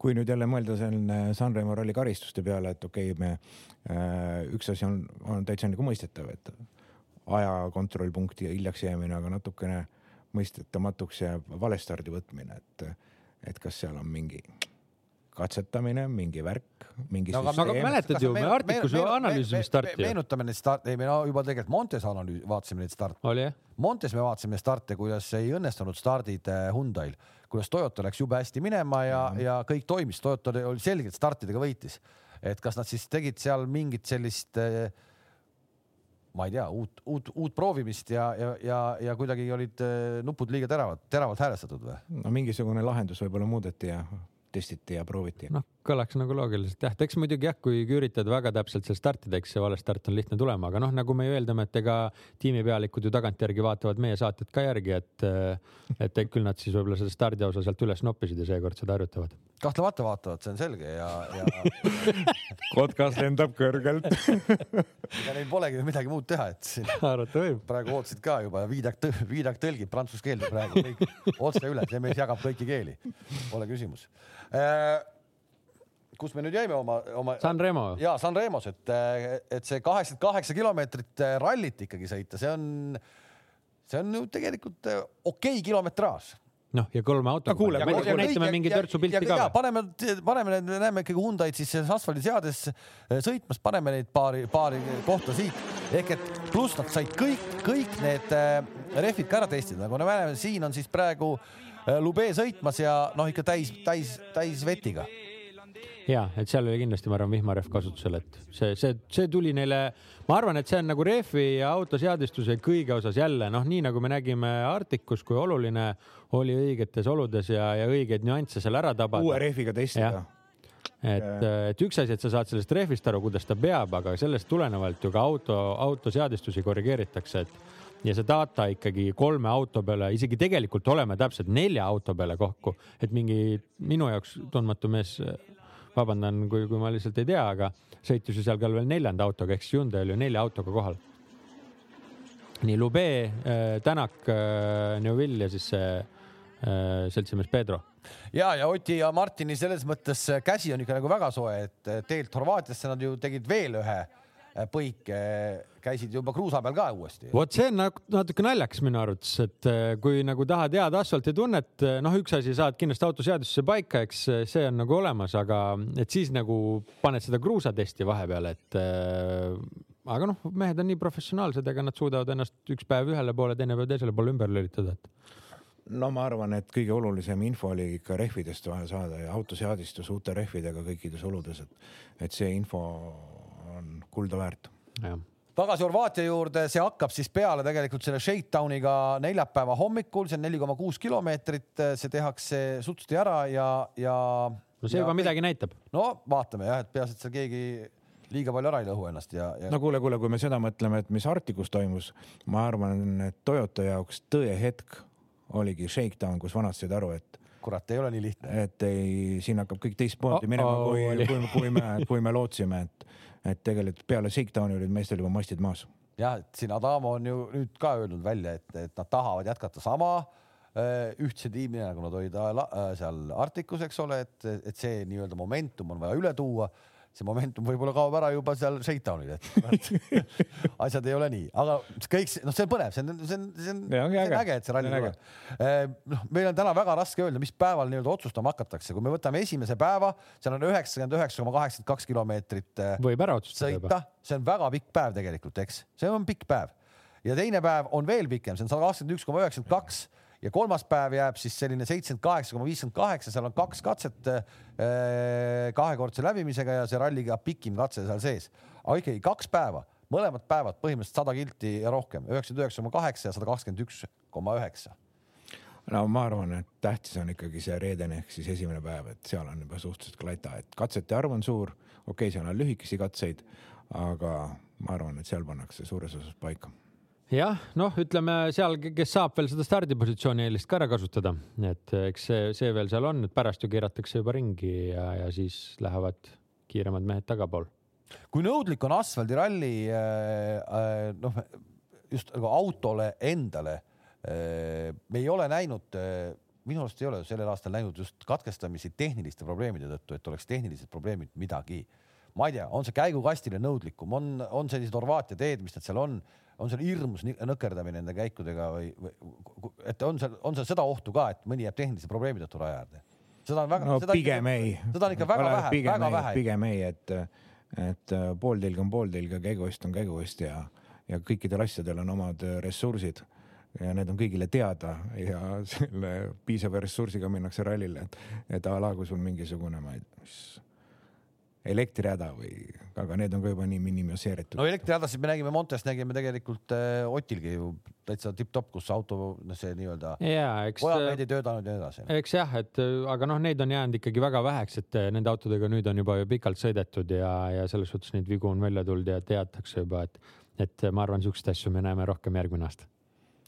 Kui nüüd jälle mõelda selline Sanremo ralli karistuste peale, et okei okay,, me äh, üks asi on, on täitsa nagu mõistetav, et ajakontrollpunkti hiljaks jäämine, aga natukene mõistetamatuks jääb valestardi võtmine, et, et kas seal on mingi katsetamine, mingi värk, mingi No aga- no aga süsteem. mäletad ju, me Arcticus ju analüüsisime starti meenutame neid starte, ei me no juba tegelikult Montes analüüs, vaatasime neid starte. oli jah? Montes me vaatasime starte, kuidas ei õnnestunud stardid eh, Hyundai'l, kuidas Toyota läks jube hästi minema ja mm, -hmm. ja kõik toimis, Toyota oli- selgelt startidega võitis. et kas nad siis tegid seal mingit sellist eh, ma ei tea, uut, uut, uut proovimist ja, ja, ja, ja kuidagi olid eh, nupud liiga teravad, teravalt häälestatud või? no mingisugune lahendus võib-olla muudeti ja testiti ja prooviti. noh, kõlaks nagu loogiliselt. Jah, eks muidugi jah, kui üritada väga täpselt seal startida, eks see valestart on lihtne tulema, aga noh, nagu me ju eeldame, et ega tiimipealikud ju tagantjärgi vaatavad meie saated ka järgi, et, et küll nad siis võib-olla selle stardiosa sealt üles noppisid ja seekord seda harjutavad. kahtlemata vaatavad, see on selge ja, ja kotkas lendab kõrgelt. Ega neil polegi ju midagi muud teha, et siin arvata võib. praegu ootasid ka juba viidak, viidak tõlgib prantsuse keelde praegu kõik. Otse üle, see mees jagab kõiki keeli, pole küsimus. Äh, kus me nüüd jäime oma, oma. San Remo. ja San Remos, et, et see kaheksakümmend kaheksa kilomeetrit rallit ikkagi sõita, see on, see on ju tegelikult okei okay kilometraaž noh, ja kolme autoga. kuule, näitame mingi törtsu pilti ka. paneme, paneme need, näeme ikkagi Hyundai'd siis asfaldiseades sõitmas, paneme neid paari, paari kohta siit ehk et pluss nad said kõik, kõik need rehvid ka ära testida, nagu me näeme, siin on siis praegu Lube sõitmas ja noh, ikka täis, täis, täis vetiga ja et seal oli kindlasti, ma arvan, vihmarehv kasutusel, et see, see, see tuli neile, ma arvan, et see on nagu rehvi ja autoseadistuse kõige osas jälle noh, nii nagu me nägime Arcticus, kui oluline oli õigetes oludes ja, ja õigeid nüansse seal ära tabada. uue rehviga testida et, et üks asi, et sa saad sellest rehvist aru, kuidas ta peab, aga sellest tulenevalt ju ka auto, autoseadistusi korrigeeritakse, et ja see data ikkagi kolme auto peale, isegi tegelikult oleme täpselt nelja auto peale kokku, et mingi minu jaoks tundmatu mees vabandan, kui, kui ma lihtsalt ei tea, aga sõitis ju seal ka veel neljanda autoga ehk siis Hyundai oli ju nelja autoga kohal. nii Lube äh,, Tänak äh,, Neuvill ja siis see äh, seltsimees Pedro. ja, ja Oti ja Martini selles mõttes käsi on ikka nagu väga soe, et teelt Horvaatiasse nad ju tegid veel ühe põike käisid juba kruusa peal ka uuesti. vot see on nagu natuke naljakas minu arvates, et äh, kui nagu tahad head asfaltitunnet, äh, noh, üks asi saad kindlasti autoseadusesse paika, eks see on nagu olemas, aga et siis nagu paned seda kruusatesti vahepeale, et äh, aga noh, mehed on nii professionaalsed, ega nad suudavad ennast üks päev ühele poole, teine päev teisele poole ümber lülitada, et no ma arvan, et kõige olulisem info oli ikka rehvidest vaja saada ja autoseadistus uute rehvidega kõikides oludes, et, et see info kulda väärt. tagasi Horvaatia juurde, see hakkab siis peale tegelikult selle Shakedowniga neljapäeva hommikul, see on neli koma kuus kilomeetrit, see tehakse sutsti ära ja, ja. no see juba midagi näitab. no vaatame jah, et peaasi, et seal keegi liiga palju ära ei lõhu ennast ja, ja.... no kuule, kuule, kui me seda mõtleme, et mis Arcticus toimus, ma arvan, et Toyota jaoks tõehetk oligi Shakedown, kus vanad said aru, et kurat, ei ole nii lihtne. et ei, siin hakkab kõik teistmoodi minema, kui, kui, kui me, kui me lootsime, et et tegelikult peale Shakedowni olid meestel juba mastid maas. jah, et siin Adamo on ju nüüd ka öelnud välja, et, et nad tahavad jätkata sama äh, ühtse tiimina, nagu nad olid äh, seal Arcticus, eks ole, et, et see nii-öelda momentum on vaja üle tuua see momentum võib-olla kaob ära juba seal shakedown'il, et asjad ei ole nii, aga kõik see, noh, see on põnev, see on, see on, see on, see on äge, äge, et see ralli tuleb. Eh, noh, meil on täna väga raske öelda, mis päeval nii-öelda otsustama hakatakse, kui me võtame esimese päeva, seal on üheksakümmend üheksa koma kaheksakümmend kaks kilomeetrit. Eh, võib ära otsustada juba. see on väga pikk päev tegelikult, eks, see on pikk päev. Ja teine päev on veel pikem, see on sada kakskümmend üks koma üheksakümmend kaks ja kolmas päev jääb siis selline seitsekümmend kaheksa koma viiskümmend kaheksa, seal on kaks katset äh, kahekordse läbimisega ja see ralliga pikim katse seal sees. aga ikkagi kaks päeva, mõlemad päevad põhimõtteliselt sada kilti ja rohkem, üheksakümmend üheksa koma kaheksa ja sada kakskümmend üks koma üheksa no ma arvan, et tähtis on ikkagi see reedene ehk siis esimene päev, et seal on juba suhteliselt klata, et katsete arv on suur, okei okay,, seal on lühikesi katseid, aga ma arvan, et seal pannakse suures osas paika jah, noh, ütleme seal, kes saab veel seda stardipositsiooni eelist ka ära kasutada, et eks see, see veel seal on, et pärast ju keeratakse juba ringi ja, ja siis lähevad kiiremad mehed tagapool. kui nõudlik on asfaldiralli äh, äh, noh, just nagu autole endale me ei ole näinud minu arust ei ole sellel aastal näinud just katkestamisi tehniliste probleemide tõttu, et oleks tehnilised probleemid midagi. ma ei tea, on see käigukastile nõudlikum, on, on sellised Horvaatia teed, mis need seal on on seal hirmus nõkerdamine nende käikudega või, või et on seal, on seal seda ohtu ka, et mõni jääb tehnilise probleemi tõttu raja äärde? seda on väga no,. pigem ikka, ei. seda on ikka väga Ole, vähe, väga ei, vähe. pigem ei, et, et äh, pooltelg on pooltelg ja käiguost on käiguost ja, ja kõikidel asjadel on omad äh, ressursid ja need on kõigile teada ja selle piisava ressursiga minnakse rallile, et, et a la kui sul mingisugune, ma ei tea, mis elektrihäda või, aga need on ka juba nii minimiseeritud no elektrihädasid me nägime Montes, nägime tegelikult äh, Otilgi ju täitsa tipp-topp, kus auto, noh, see nii-öelda ja eks, kojamehed ei töötanud ja nii edasi. eks jah, et äh, aga noh, neid on jäänud ikkagi väga väheks, et äh, nende autodega nüüd on juba ju pikalt sõidetud ja, ja selles suhtes neid vigu on välja tulnud ja teatakse juba, et, et ma arvan, siukseid asju me näeme rohkem järgmine aasta.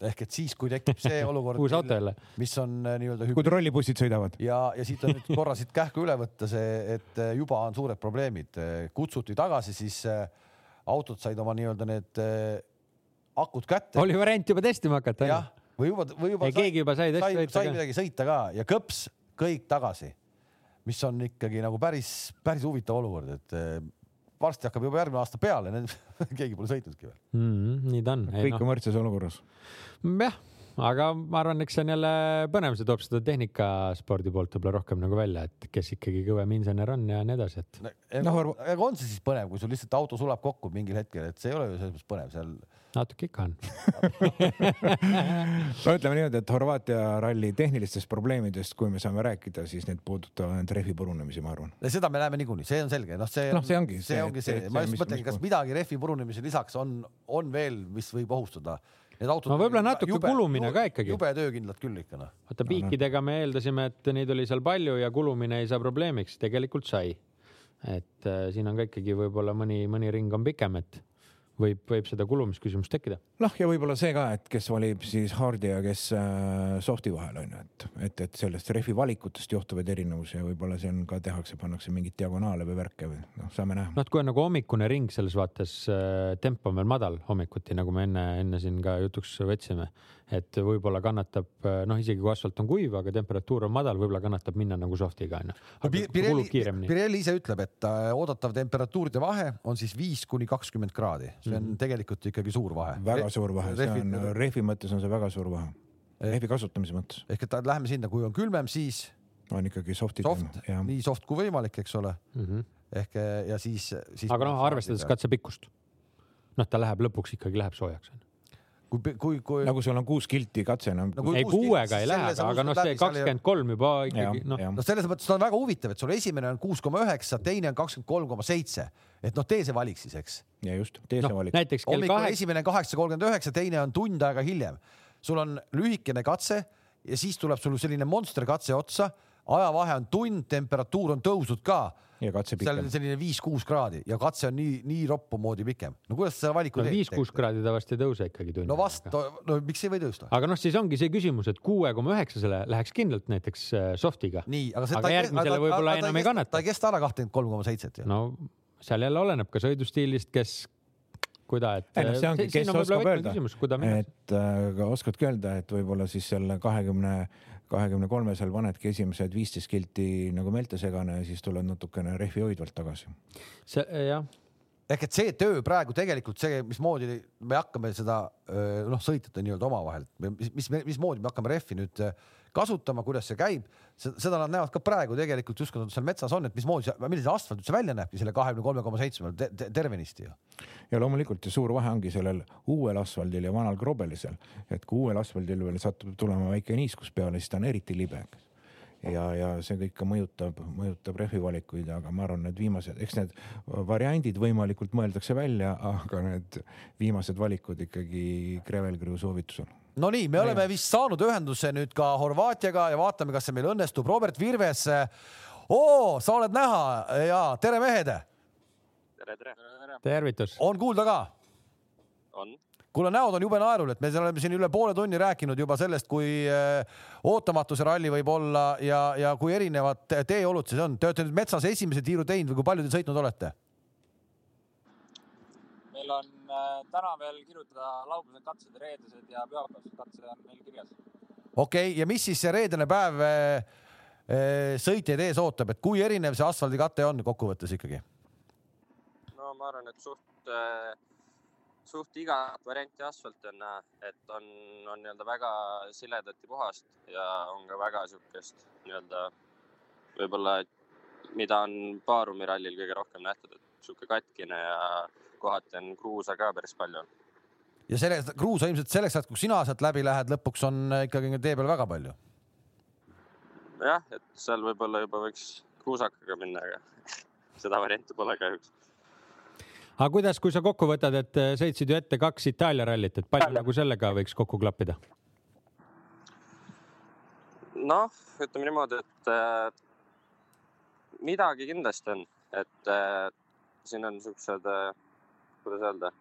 Ehk et siis, kui tekib see olukord uus, auto jälle. mis on äh, nii-öelda kui trollibussid sõidavad. ja, ja siit on nüüd korra siit kähku üle võtta see, et äh, juba on suured probleemid, kutsuti tagasi, siis äh, autod said oma nii-öelda need äh, akud kätte. oli variant juba testima hakata jah, või juba, või juba ei, keegi juba sai sai, testi sai ka. midagi sõita ka ja kõps kõik tagasi, mis on ikkagi nagu päris, päris huvitav olukord, et varsti hakkab juba järgmine aasta peale, keegi pole sõitnudki veel. Mm, nii ta on. kõik on võrdses olukorras. jah, aga ma arvan, eks see on jälle põnev, see toob seda tehnikaspordi poolt võib-olla rohkem nagu välja, et kes ikkagi kõvem insener on ja nii edasi, et Noh, aga aga on see siis põnev, kui sul lihtsalt auto sulab kokku mingil hetkel, et see ei ole ju selles mõttes põnev seal. Natuke ikka on. no ütleme niimoodi, et Horvaatia ralli tehnilistest probleemidest, kui me saame rääkida, siis need puudutavad ainult rehvi purunemisi, ma arvan. seda me näeme niikuinii, see on selge, noh, see Noh, see ongi see see, ongi see ma just mis- kas midagi rehvi purunemise lisaks on, on veel, mis võib ohustada. Need autod. No võib-olla natuke kulumine ka ikkagi. jube töökindlad küll ikka noh. vaata piikidega me eeldasime, et neid oli seal palju ja kulumine ei saa probleemiks, tegelikult sai. et äh, siin on ka ikkagi võib-olla mõni, mõni ring on pikem, et võib, võib seda kulumisküsimust tekkida. noh, ja võib-olla see ka, et kes valib siis hard'i ja kes äh, soft'i vahel on ju, et, et, et sellest rehvi valikutest johtuvaid erinevusi ja võib-olla see on ka tehakse, pannakse mingeid diagonaale või värke või noh, saame näha. noh, et kui on nagu hommikune ring selles vaates äh, tempo on veel madal hommikuti, nagu me enne, enne siin ka jutuks võtsime, et võib-olla kannatab, noh, isegi kui asfalt on kuiv, aga temperatuur on madal, võib-olla kannatab minna nagu soft'iga onju. Pirelli. Pirelli ise ütleb, et äh, oodatav temperatuuride vahe on siis viis kuni kakskümmend kraadi, see on mm -hmm. tegelikult ikkagi suur vahe. väga suur vahe, see on rehvi- mõttes on see väga suur vahe. rehvi kasutamise mõttes ehk et läheme sinna, kui on külmem, siis on ikkagi soft'i soft, nii soft kui võimalik, eks ole, ehk eh, ja siis, siis. aga noh, arvestades. katsepikkust, noh, ta läheb lõpuks ikkagi läheb soojaks. kui, kui, kui nagu sul on kuus kilti katse enam No kui ei, kuuega ei lähe, aga noh, see kakskümmend kolm juba ikkagi, noh, no selles mõttes on väga huvitav, et sul esimene on kuus koma üheksa, teine on kakskümmend kolm koma seitse, et noh, tee see valik siis, eks. ja just, tee see noh valik. näiteks kell kaheksa, esimene kaheksa kolmkümmend üheksa, teine on tund aega hiljem. sul on lühikene katse ja siis tuleb sul selline monster katse otsa, ajavahe on tund, temperatuur on tõusnud ka ja katse seal pikem on. selline viis-kuus kraadi ja katse on nii, nii roppu moodi pikem. no kuidas sa valiku no teed? viis-kuus kraadi ta vast ei tõuse ikkagi tunni no vast, no miks ei või tõusta? aga noh, siis ongi see küsimus, et kuue koma üheksasele läheks kindlalt näiteks äh, soft'iga. nii, aga see Aga järgmisele võib-olla enam ei kannata. ta ei kesta ära kakskümmend kolm koma seitset ju. no seal jälle oleneb ka sõidustiilist, kes, kuida, et. ei noh, see ongi, kes oskab öelda, et äh, oskadki öelda, et võib-olla siis selle kahekümne, kahekümne kolmesel panedki esimesed viisteist kilti nagu meeltesegane ja siis tuled natukene rehvi hoidvalt tagasi. see jah, ehk et see töö praegu tegelikult see, mismoodi me hakkame seda öö, noh, sõitjate nii-öelda omavahel, mis, mis, mismoodi me hakkame rehvi nüüd öö, kasutama, kuidas see käib, seda nad näevad ka praegu tegelikult just, kui nad seal metsas on, et mismoodi, milline asfalt üldse välja näebki selle kahekümne kolme koma seitsmel te, te, tervenisti ju. ja loomulikult ja suur vahe ongi sellel uuel asfaldil ja vanal krobelisel, et kui uuel asfaldil veel satub tulema väike niiskus peale, siis ta on eriti libe. ja, ja see kõik ka mõjutab, mõjutab rehvi valikuid, aga ma arvan, need viimased, eks need variandid võimalikult mõeldakse välja, aga need viimased valikud ikkagi Gravel Crew soovitusel Nonii, me oleme vist saanud ühenduse nüüd ka Horvaatiaga ja vaatame, kas see meil õnnestub. Robert Virves. oo, sa oled näha ja tere, mehed. tere, tere. tervitus. on kuulda ka? on, kuule, näod on jube naerul, et me oleme siin üle poole tunni rääkinud juba sellest, kui äh, ootamatu see ralli võib olla ja, ja kui erinevad teeolud siis on. Te olete nüüd metsas esimese tiiru teinud või kui palju te sõitnud olete? meil on täna veel kirjutada laupäevased katsed, reedesed ja pühapäevased katsed on meil kirjas. okei okay,, ja mis siis see reedene päev äh, äh, sõitjaid ees ootab, et kui erinev see asfaldikate on kokkuvõttes ikkagi? no ma arvan, et suht äh,, suht igat varianti asfalti on et on, on nii-öelda väga siledat ja puhast ja on ka väga siukest nii-öelda võib-olla, mida on Baarumi rallil kõige rohkem nähtud, et sihuke katkine ja kohati on kruusa ka päris palju. ja sellest, kruusa ilmselt selleks ajaks, kui sina sealt läbi lähed, lõpuks on ikkagi tee peal väga palju. jah, et seal võib-olla juba võiks kruusakaga minna, aga seda varianti pole kahjuks aga kuidas, kui sa kokku võtad, et äh, sõitsid ju ette kaks Itaalia rallit, et palju nagu sellega võiks kokku klappida? noh, ütleme niimoodi, et äh, midagi kindlasti on, et äh, siin on siuksed äh,, kuidas öelda,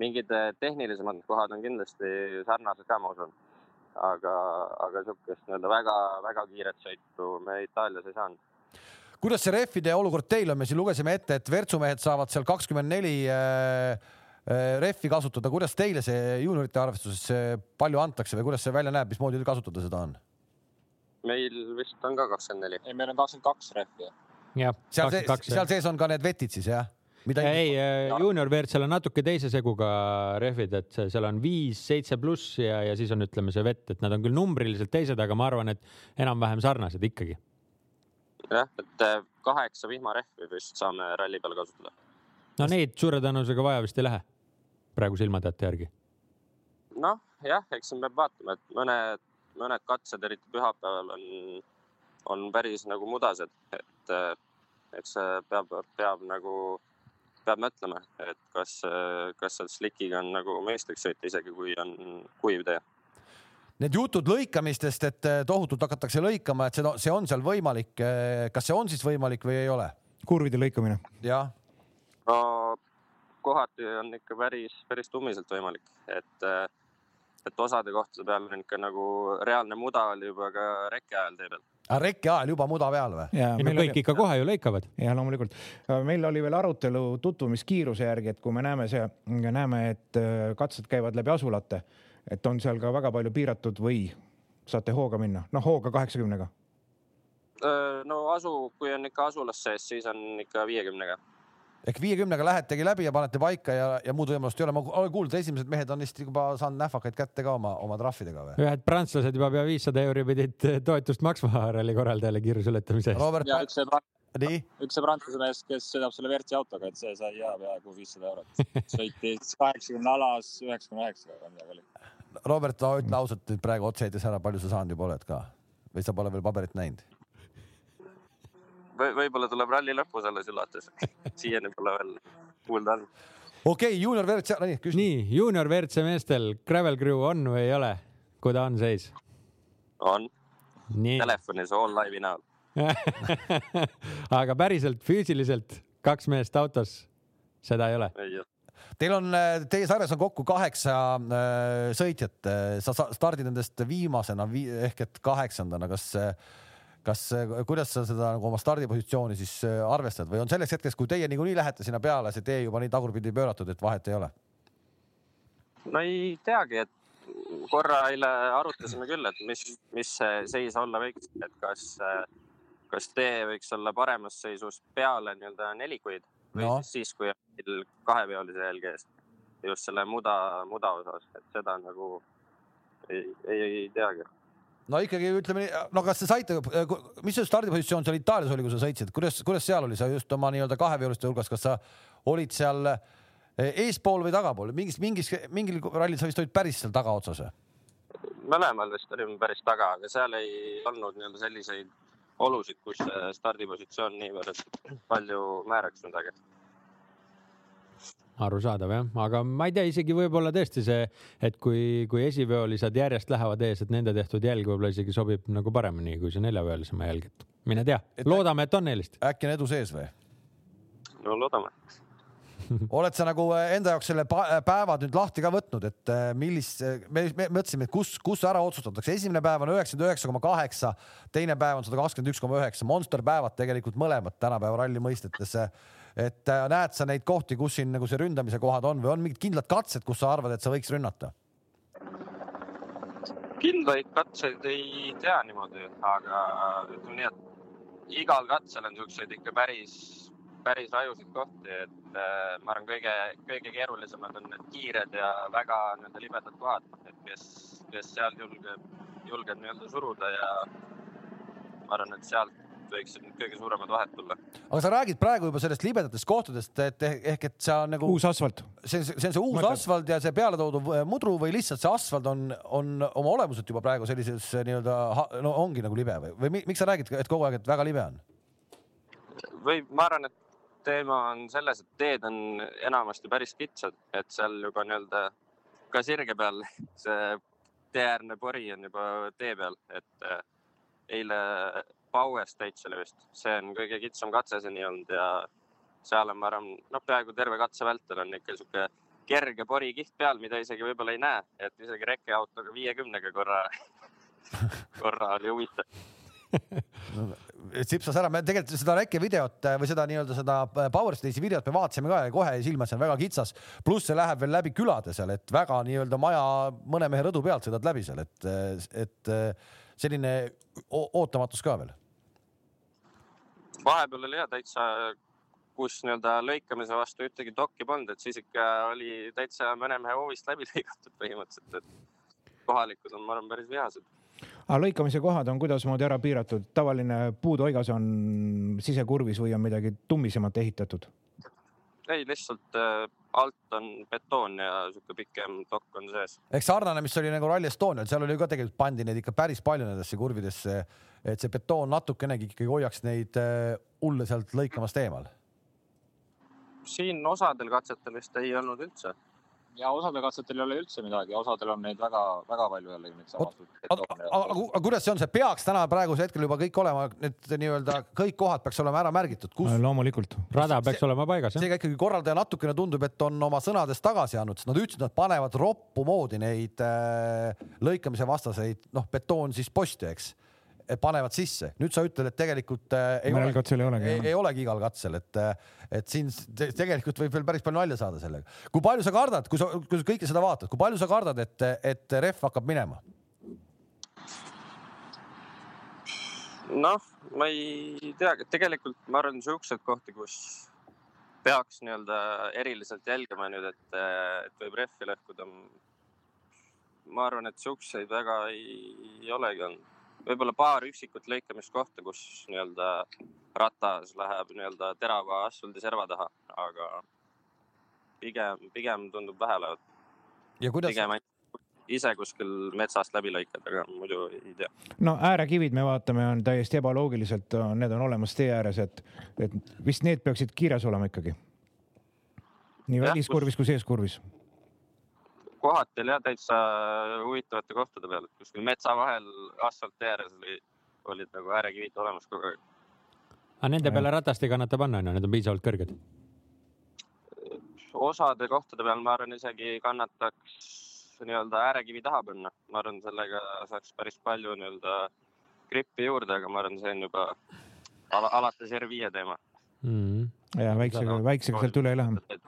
mingid äh, tehnilisemad kohad on kindlasti sarnased ka, ma usun. aga, aga siukest nii-öelda väga-väga kiiret sõitu me Itaalias ei saanud kuidas see rehvide olukord teil on, me siin lugesime ette, et Virtsu mehed saavad seal kakskümmend neli äh, äh, rehvi kasutada, kuidas teile see juuniorite arvestuses palju antakse või kuidas see välja näeb, mismoodi kasutada seda on? meil vist on ka kakskümmend neli. ei, meil on kakskümmend kaks rehvi. jah, seal sees, seal sees on ka need vetid siis jah? Mida ei, äh, juunior WRC-l on natuke teise seguga rehvid, et seal on viis, seitse pluss ja, ja siis on, ütleme, see vett, et nad on küll numbriliselt teised, aga ma arvan, et enam-vähem sarnased ikkagi jah, et äh, kaheksa vihmarehvi vist saame ralli peal kasutada. no neid suure tõenäosusega vaja vist ei lähe praeguse ilmateate järgi. noh, jah, eks siin peab vaatama, et mõned, mõned katsed, eriti pühapäeval on, on päris nagu mudased, et äh, eks peab, peab nagu, peab mõtlema, et kas, kas seal slikiga on nagu mõistlik sõita, isegi kui on kuiv tee Need jutud lõikamistest, et eh, tohutult hakatakse lõikama, et see, see on seal võimalik. Eh, kas see on siis võimalik või ei ole? kurvide lõikamine. jah. no kohati on ikka päris, päris tummiselt võimalik, et, eh, et osade kohtade peal on ikka nagu reaalne muda oli juba ka rekke ajal tee peal aga ah, rekke ajal juba muda peal või? ei no kõik oli... ikka kohe ju lõikavad. ja loomulikult. meil oli veel arutelu tutvumiskiiruse järgi, et kui me näeme see, näeme, et katsed käivad läbi asulate et on seal ka väga palju piiratud või saate hooga minna, noh hooga kaheksakümnega? no asu, kui on ikka asulas sees, siis on ikka viiekümnega. Ehk viiekümnega lähetegi läbi ja panete paika ja, ja muud võimalust ei ole. ma olen kuulnud, esimesed mehed on vist juba saanud nähvakaid kätte ka oma, oma trahvidega või? ühed prantslased juba pea viissada euri pidid toetust maksma ralli korraldajale kiirusuletamise eest. Nii? üks see prantsuse mees, kes sõidab selle WRC autoga, et see sai ja peaaegu viissada eurot. sõitis kaheksakümne alas üheksakümne üheksaga või midagi oli. Robert, ütle ausalt nüüd praegu otse-heites ära, palju sa saanud juba oled ka või sa pole veel paberit näinud? Või võib-olla tuleb ralli lõpus alles üllatus siiani pole veel kuulda olnud. okei okay,, juunior WRC, nii küsi. nii, juunior WRC meestel Gravel Crew on või ei ole? kui ta on seis? on. telefonis all live'i näol aga päriselt füüsiliselt kaks meest autos, seda ei ole? ei ole. Teil on, äh, teie sarjas on kokku kaheksa äh, sõitjat, äh, sa stardid nendest viimasena vii, ehk et kaheksandana, kas, kas, kuidas sa seda nagu oma stardipositsiooni siis arvestad või on selleks hetkeks, kui teie niikuinii lähete sinna peale, see tee juba nii tagurpidi pööratud, et vahet ei ole? no ei teagi, et korra eile arutasime küll, et mis, mis see seis olla võiks, et kas äh, kas tee võiks olla paremas seisus peale nii-öelda nelikuid või no. siis kui on kaheveolise jälge ees. just selle muda, muda osas, et seda nagu ei, ei, ei teagi. No ikkagi ütleme no kas te saite, mis see stardipositsioon seal Itaalias oli, kui sa sõitsid, kuidas, kuidas seal oli, sa just oma nii-öelda kaheveoliste hulgas, kas sa olid seal eh, eespool või tagapool, mingis, mingis, mingil rallil sa vist olid päris seal tagaotsas või? mõlemal vist olime päris taga, aga seal ei olnud nii-öelda selliseid olusid, kus stardipositsioon niivõrd palju määraks midagi arusaadav jah, aga ma ei tea, isegi võib-olla tõesti see, et kui, kui esiveolised järjest lähevad ees, et nende tehtud jälg võib-olla isegi sobib nagu paremini kui see neljaveolisema jälg, et mine tea, loodame, et on eelist. äkki on edu sees või? no loodame oled sa nagu äh, enda jaoks selle päevad nüüd lahti ka võtnud, et äh, millist, me, me mõtlesime, et kus, kus ära otsustatakse, esimene päev on üheksakümmend üheksa koma kaheksa, teine päev on sada kakskümmend üks koma üheksa, monster päevad tegelikult mõlemad tänapäeva ralli mõistetes. Et äh, näed sa neid kohti, kus siin nagu see ründamise kohad on või on mingid kindlad katsed, kus sa arvad, et sa võiks rünnata? kindlaid katseid ei tea niimoodi, aga ütleme nii, et igal katsel on siukseid ikka päris päris rajusid kohti, et äh, ma arvan, kõige, kõige keerulisemad on need kiired ja väga nii-öelda libedad kohad, et kes, kes seal julgeb, julgeb nii-öelda suruda ja ma arvan, et sealt võiksid need kõige suuremad vahed tulla. aga sa räägid praegu juba sellest libedatest kohtadest, et ehk et see on nagu uus asfalt. see, see on see uus Mõtled. asfalt ja see peale toodud mudru või lihtsalt see asfalt on, on oma olemuselt juba praegu sellises nii-öelda no ongi nagu libe või, või miks sa räägid, et kogu aeg, et väga libe on? või ma arvan, et teema on selles, et teed on enamasti päris kitsad, et seal juba nii-öelda ka sirge peal see teeäärne pori on juba tee peal, et eile Power Stage oli vist, see on kõige kitsam katse seni olnud ja seal on, ma arvan, noh, peaaegu terve katse vältel on ikka sihuke kerge porikiht peal, mida isegi võib-olla ei näe, et isegi rekkeautoga viiekümnega korra korra oli huvitav sipsas ära, me tegelikult seda reke videot või seda nii-öelda seda Power Stage'i videot me vaatasime ka ja kohe silma, see on väga kitsas. pluss see läheb veel läbi külade seal, et väga nii-öelda maja mõne mehe rõdu pealt sõidad läbi seal, et, et selline ootamatus ka veel. Vahepeal oli ja täitsa, kus nii-öelda lõikamise vastu ühtegi dokki polnud, et siis ikka oli täitsa mõne mehe hoovist läbi lõigatud põhimõtteliselt, et kohalikud on, ma arvan, päris vihased aga lõikamise kohad on kuidasmoodi ära piiratud, tavaline puutoigas on sisekurvis või on midagi tummisemat ehitatud? ei, lihtsalt äh, alt on betoon ja sihuke pikem dokk on sees. eks sarnane, mis oli nagu Rally Estonial, seal oli ka tegelikult pandi neid ikka päris palju nendesse kurvidesse, et see betoon natukenegi ikkagi hoiaks neid äh, hulle sealt lõikamast eemal. siin osadel katsetel vist ei olnud üldse ja osadel katsetel ei ole üldse midagi, osadel on neid väga-väga palju jällegi neid samasid. aga kuidas see on, see peaks täna praegusel hetkel juba kõik olema, need nii-öelda kõik kohad peaks olema ära märgitud kus...? loomulikult. rada peaks see, olema paigas. seega ikkagi korraldaja natukene tundub, et on oma sõnadest tagasi andnud, sest nad ütlesid, nad panevad roppu moodi neid äh, lõikamise vastaseid, noh, betoon siis posti, eks panevad sisse. nüüd sa ütled, et tegelikult äh, ei, ole, katsel ei, olegi, ei, ei olegi igal katsel, et, äh, et siin tegelikult võib veel päris palju nalja saada sellega. kui palju sa kardad, kui sa, kui sa kõike seda vaatad, kui palju sa kardad, et, et ref hakkab minema? noh, ma ei tea, tegelikult ma arvan, siukseid kohti, kus peaks nii-öelda eriliselt jälgima nüüd, et, et võib rehvi lõhkuda. ma arvan, et siukseid väga ei, ei olegi olnud võib-olla paar üksikut lõikamiskohta, kus nii-öelda ratas läheb nii-öelda terava asfaldi serva taha, aga pigem, pigem tundub vähe olevat. Kuidas... pigem ise kuskil metsast läbi lõikad, aga muidu ei tea. no äärekivid me vaatame, on täiesti ebaloogiliselt, need on olemas tee ääres, et, et vist need peaksid kiires olema ikkagi. nii väliskurvis kui seeskurvis kohati oli jah täitsa huvitavate kohtade peal, et kuskil metsa vahel asfalti ääres oli, olid nagu äärekivid olemas kogu aeg. aga nende peale ratast ei kannata panna, onju, need on piisavalt kõrged? osade kohtade peal ma arvan, isegi kannataks nii-öelda äärekivi taha panna. ma arvan, sellega saaks päris palju nii-öelda grippi juurde, aga ma arvan, see on juba ala, alates R5 teema mm. -hmm. ja väiksega, väiksega sealt üle ei lähe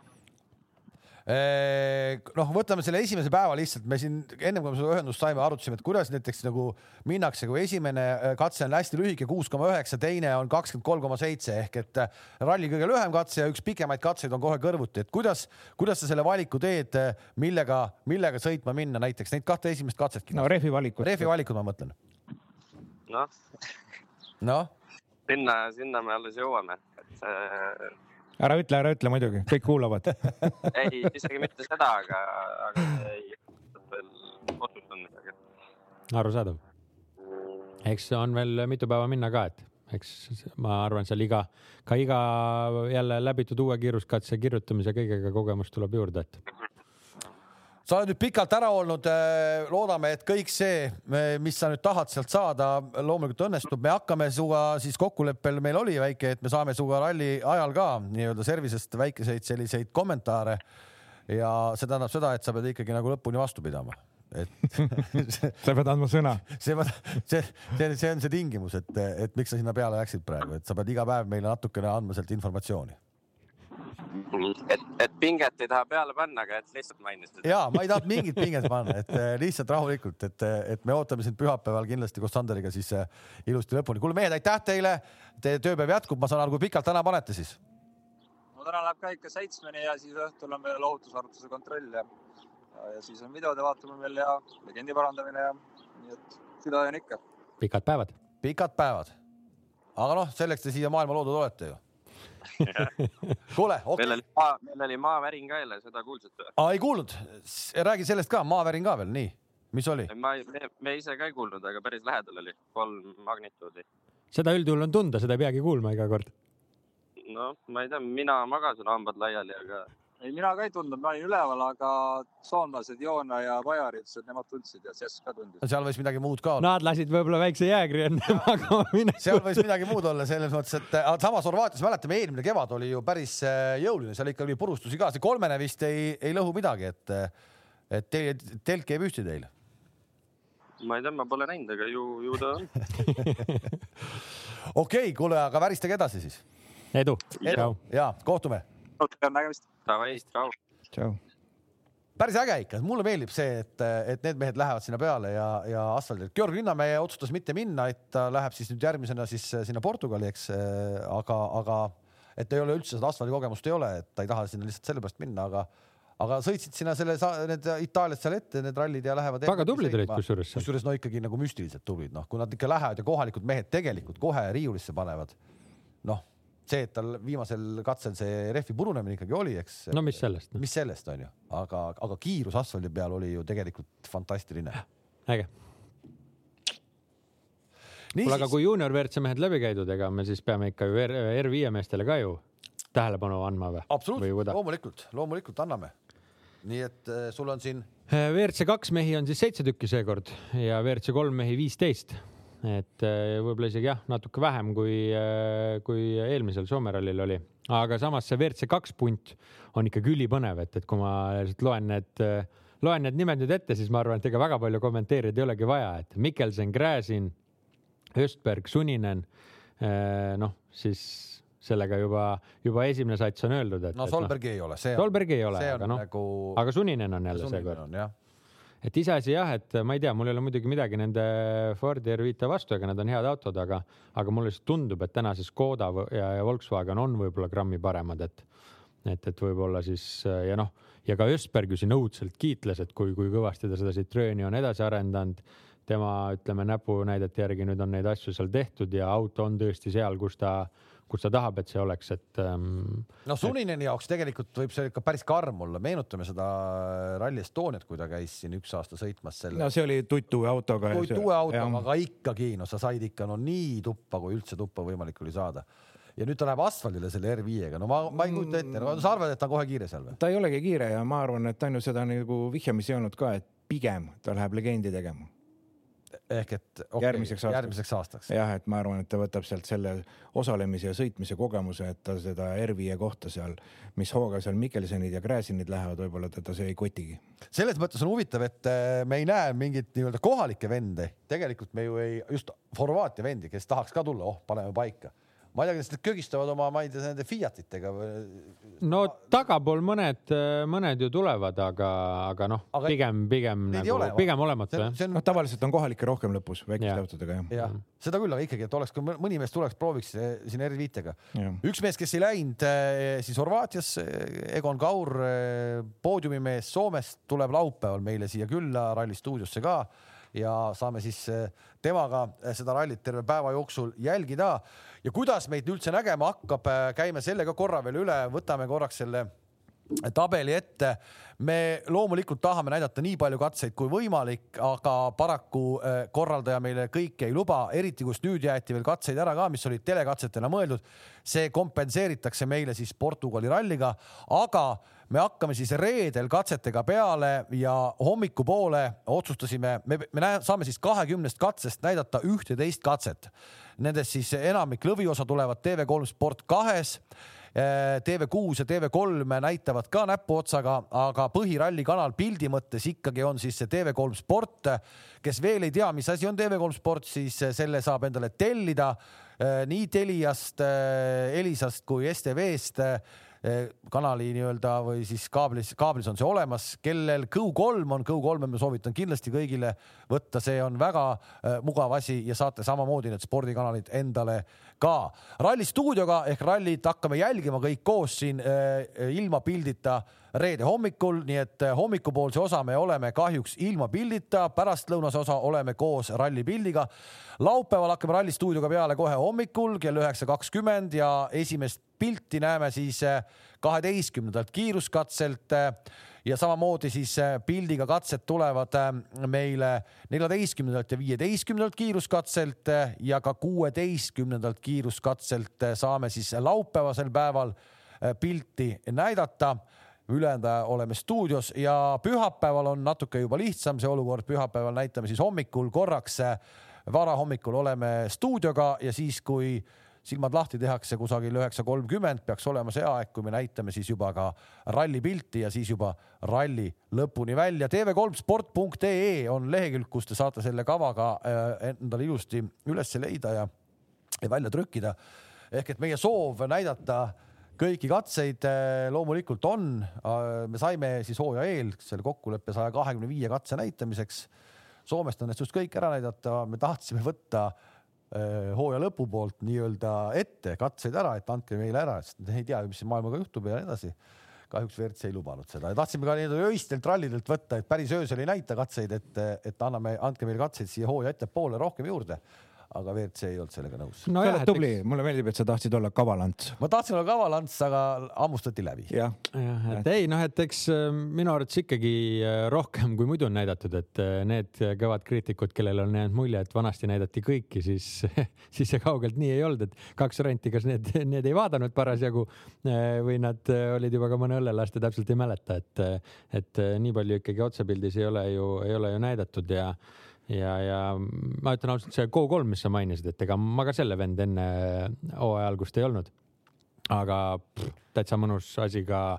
noh, võtame selle esimese päeva lihtsalt, me siin ennem kui me seda ühendust saime, arutasime, et kuidas näiteks nagu minnakse, kui esimene äh, katse on hästi lühike, kuus koma üheksa, teine on kakskümmend kolm koma seitse ehk et äh, ralli kõige lühem katse ja üks pikemaid katseid on kohe kõrvuti, et kuidas, kuidas sa selle valiku teed, äh, millega, millega sõitma minna näiteks neid kahte esimest katsetki? no rehvi valikud. rehvi valikud, ma mõtlen. noh. noh. sinna, sinna me alles jõuame, et see ära ütle, ära ütle muidugi, kõik kuulavad ei, isegi mitte seda, aga, aga ei veel otsustanud midagi. arusaadav. eks on veel mitu päeva minna ka, et eks ma arvan, seal iga, ka iga jälle läbitud uue kiiruskatse kirjutamise kõigega kogemust tuleb juurde, et sa oled nüüd pikalt ära olnud, äh, loodame, et kõik see, mis sa nüüd tahad sealt saada, loomulikult õnnestub. me hakkame sinuga siis kokkuleppel, meil oli väike, et me saame sinuga ralli ajal ka nii-öelda service'ist väikeseid selliseid kommentaare. ja see tähendab seda, et sa pead ikkagi nagu lõpuni vastu pidama et sa pead andma sõna. see, see, see, see on see tingimus, et, et miks sa sinna peale läksid praegu, et sa pead iga päev meile natukene andma sealt informatsiooni et, et pinget ei taha peale panna, aga et lihtsalt mainisid. ja ma ei tahtnud mingit pinget panna, et eh, lihtsalt rahulikult, et, eh, et me ootame sind pühapäeval kindlasti koos Sanderiga siis eh, ilusti lõpuni. kuule mehed, aitäh teile. Teie tööpäev jätkub, ma saan aru, kui pikalt täna panete siis? no täna läheb ka ikka seitsmeni ja siis õhtul on veel ohutusarvutuse kontroll ja, ja siis on videode vaatamine veel ja legendi parandamine ja nii et süda on ikka. pikad päevad. pikad päevad. aga noh, selleks te siia maailma loodud olete ju kuule okay., meil oli maa, meil oli maavärin ka jälle, seda kuulsite? aa, ei kuulnud. räägi sellest ka, maavärin ka veel, nii, mis oli? ma, me, me ise ka ei kuulnud, aga päris lähedal oli, kolm magnituudi. seda üldjuhul on tunda, seda ei peagi kuulma iga kord. noh, ma ei tea, mina magasin hambad laiali, aga ei, mina ka ei tundnud, ma olin üleval, aga soomlased Joona ja Bajari ütlesid, et nemad tundsid ja Sess ka tundis. seal võis midagi muud ka olla. Nad lasid võib-olla väikse jäägri enne magama seal võis midagi muud olla selles mõttes, et samas Horvaatias mäletame, eelmine kevad oli ju päris äh, jõuline, seal ikka oli purustusi ka, see kolmene vist ei, ei lõhu midagi, et, et teie telk jäi püsti teil. ma ei tea, ma pole näinud, aga ju, ju ta on. okei kuule, aga väristage edasi siis. edu. ja kohtume. nägemist. Davai, tšau. tšau. päris äge ikka, mulle meeldib see, et, et need mehed lähevad sinna peale ja, ja asfaldil. Georg Linnamäe otsustas mitte minna, et ta läheb siis nüüd järgmisena siis sinna Portugali, eks, aga, aga et ei ole üldse seda asfaldikogemust ei ole, et ta ei taha sinna lihtsalt sellepärast minna, aga aga sõitsid sinna selle, need Itaaliad seal ette, need rallid ja lähevad. väga tublid olid kusjuures kusjuures no ikkagi nagu müstiliselt tublid, noh, kui nad ikka lähevad ja kohalikud mehed tegelikult kohe riiulisse panevad. noh, see, et tal viimasel katsel see rehvi purunemine ikkagi oli, eks. no mis sellest, mis sellest on ju, aga, aga kiirus asfaldi peal oli ju tegelikult fantastiline. äge. kuule, aga kui juunior WRC mehed läbi käidud, ega me siis peame ikka ju R- R5 meestele ka ju tähelepanu andma või? absoluutselt, loomulikult, loomulikult anname. nii et äh, sul on siin WRC kaks mehi on siis seitse tükki seekord ja WRC kolm mehi viisteist. Et äh, võib-olla isegi jah, natuke vähem kui, kui eelmisel Soome rallil oli, aga samas see WRC kaks punt on ikkagi ülipõnev, et, et kui ma lihtsalt loen need, loen need nimed nüüd ette, siis ma arvan, et ega väga palju kommenteerida ei olegi vaja, et Mikkelsen, Gräzin, Östberg, Suninen, noh siis sellega juba, juba esimene sats on öeldud, et. no Solbergi ei ole, see Solbergi ei ole, aga noh, nagu. aga Suninen on jälle seekord. jah, et iseasi jah, et ma ei tea, mul ei ole muidugi midagi nende Fordi R5 vastu, ega nad on head autod, aga, aga mulle lihtsalt tundub, et täna see Škoda ja, ja Volkswagen on võib-olla grammi paremad, et, et, et võib-olla siis ja noh, ja ka Ösberg ju siin õudselt kiitles, et kui, kui kõvasti ta seda Citroeni on edasi arendanud tema ütleme näpunäidete järgi nüüd on neid asju seal tehtud ja auto on tõesti seal, kus ta, kus ta tahab, et see oleks, et ähm, no Sunineni jaoks tegelikult võib see ikka päris karm olla, meenutame seda Rally Estoniat, kui ta käis siin üks aasta sõitmas selle no see oli tutt-uue autoga. kui uue autoga, aga ikkagi no sa said ikka no nii tuppa, kui üldse tuppa võimalik oli saada. ja nüüd ta läheb asfaldile selle R5-ga, no ma, ma ei kujuta ette, no sa arvad, et ta on kohe kiire seal või? ta ei olegi kiire ja ma arvan, et on ju seda nagu vihjamisi olnud ka, et pigem ta läheb legendi tegema. Ehk et okay, Järgmiseks aastaks. järgmiseks aastaks. jah, et ma arvan, et ta võtab sealt selle osalemise ja sõitmise kogemuse, et ta seda R5 kohta seal, mis hooga seal Mikkelsenid ja Gräzinid lähevad, võib-olla teda see ei kotigi. selles mõttes on huvitav, et äh, me ei näe mingit nii-öelda kohalikke vende, tegelikult me ju ei, just Horvaatia vendi, kes tahaks ka tulla, oh, paneme paika. Ma ei tea, kas nad kögistavad oma, ma ei tea, nende Fiatitega või no tagapool mõned, mõned ju tulevad, aga, aga noh pigem, pigem nagu ole, pigem olematu jah on, see on noh, tavaliselt on kohalikke rohkem lõpus väikeste autodega jah jah, seda küll, aga ikkagi, et oleks, kui mõni mees tuleks, prooviks eh, siin R5-ga. ja.. üks mees, kes ei läinud eh, siis Horvaatiasse, Egon Kaur, poodiumimees Soomest, tuleb laupäeval meile siia külla ralli stuudiosse ka ja saame siis eh, temaga eh, seda rallit terve päeva jooksul jälgida. Ja kuidas meid üldse nägema hakkab, käime selle ka korra veel üle, võtame korraks selle tabeli ette. me loomulikult tahame näidata nii palju katseid kui võimalik, aga paraku eh, korraldaja meile kõike ei luba, eriti kus nüüd jäeti veel katseid ära ka, mis olid telekatsetena mõeldud. see kompenseeritakse meile siis Portugali ralliga, aga me hakkame siis reedel katsetega peale ja hommikupoole otsustasime, me, me näe, saame siis kahekümnest katsest näidata ühteteist katset. Nendest siis enamik lõviosa tulevad TV3 Sport kahes TV6 ja TV3 näitavad ka näpuotsaga, aga põhiralli kanal pildi mõttes ikkagi on siis see TV3 Sport. kes veel ei tea, mis asi on TV3 Sport, siis selle saab endale tellida eh, nii Teliast, Elisast kui STV-st kanali nii-öelda või siis kaablis, kaablis on see olemas, kellel Go3 on, Go3-e ma soovitan kindlasti kõigile võtta, see on väga äh, mugav asi ja saate samamoodi need spordikanalid endale ka. ralli stuudioga ehk rallit hakkame jälgima kõik koos siin äh, ilma pildita reede hommikul, nii et äh, hommikupoolse osa me oleme kahjuks ilma pildita, pärastlõunase osa oleme koos rallipildiga. laupäeval hakkame ralli stuudioga peale kohe hommikul kell üheksa kakskümmend ja esimest pilti näeme siis kaheteistkümnendalt kiiruskatselt ja samamoodi siis äh, pildiga katsed tulevad äh, meile neljateistkümnendalt ja viieteistkümnendalt kiiruskatselt äh, ja ka kuueteistkümnendalt kiiruskatselt saame siis laupäevasel päeval pilti näidata ülejäänud oleme stuudios ja pühapäeval on natuke juba lihtsam see olukord, pühapäeval näitame siis hommikul korraks, varahommikul oleme stuudioga ja siis, kui silmad lahti tehakse kusagil üheksa kolmkümmend, peaks olema see aeg, kui me näitame siis juba ka ralli pilti ja siis juba ralli lõpuni välja. tv3sport.ee on lehekülg, kus te saate selle kavaga äh, endale ilusti üles leida ja, ja välja trükkida. ehk et meie soov näidata kõiki katseid äh, loomulikult on. Me saime siis hooaja eel selle kokkuleppe saja kahekümne viie katse näitamiseks. Soomest õnnestus kõik ära näidata, me tahtsime võtta Äh, hooaja lõpu poolt nii-öelda ette katseid ära, et andke meile ära, sest ei tea, mis maailmaga juhtub ja nii edasi. kahjuks WRC ei lubanud seda ja tahtsime ka nii-öelda öistelt rallidelt võtta, et päris öösel ei näita katseid, et, et anname, andke meile katseid siia hooaja ettepoole rohkem juurde aga WRC ei olnud sellega nõus no. sa oled tubli, mulle meeldib, et sa tahtsid olla kavalants. ma tahtsin olla kavalants, aga hammustati läbi. jah ja,, et ei noh, et eks äh, minu arvates ikkagi äh, rohkem kui muidu on näidatud, et äh, need kõvad kriitikud, kellel on jäänud mulje, et vanasti näidati kõiki, siis, siis see kaugelt nii ei olnud, et kaks varianti, kas need, need ei vaadanud parasjagu või nad olid juba ka mõne õllelast ja täpselt ei mäleta, et, et nii palju ikkagi otsepildis ei ole ju, ei ole ju näidatud ja ja, ja ma ütlen ausalt, see Go3, mis sa mainisid, et ega ma ka selle vend enne hooaja algust ei olnud. aga pff, täitsa mõnus asi ka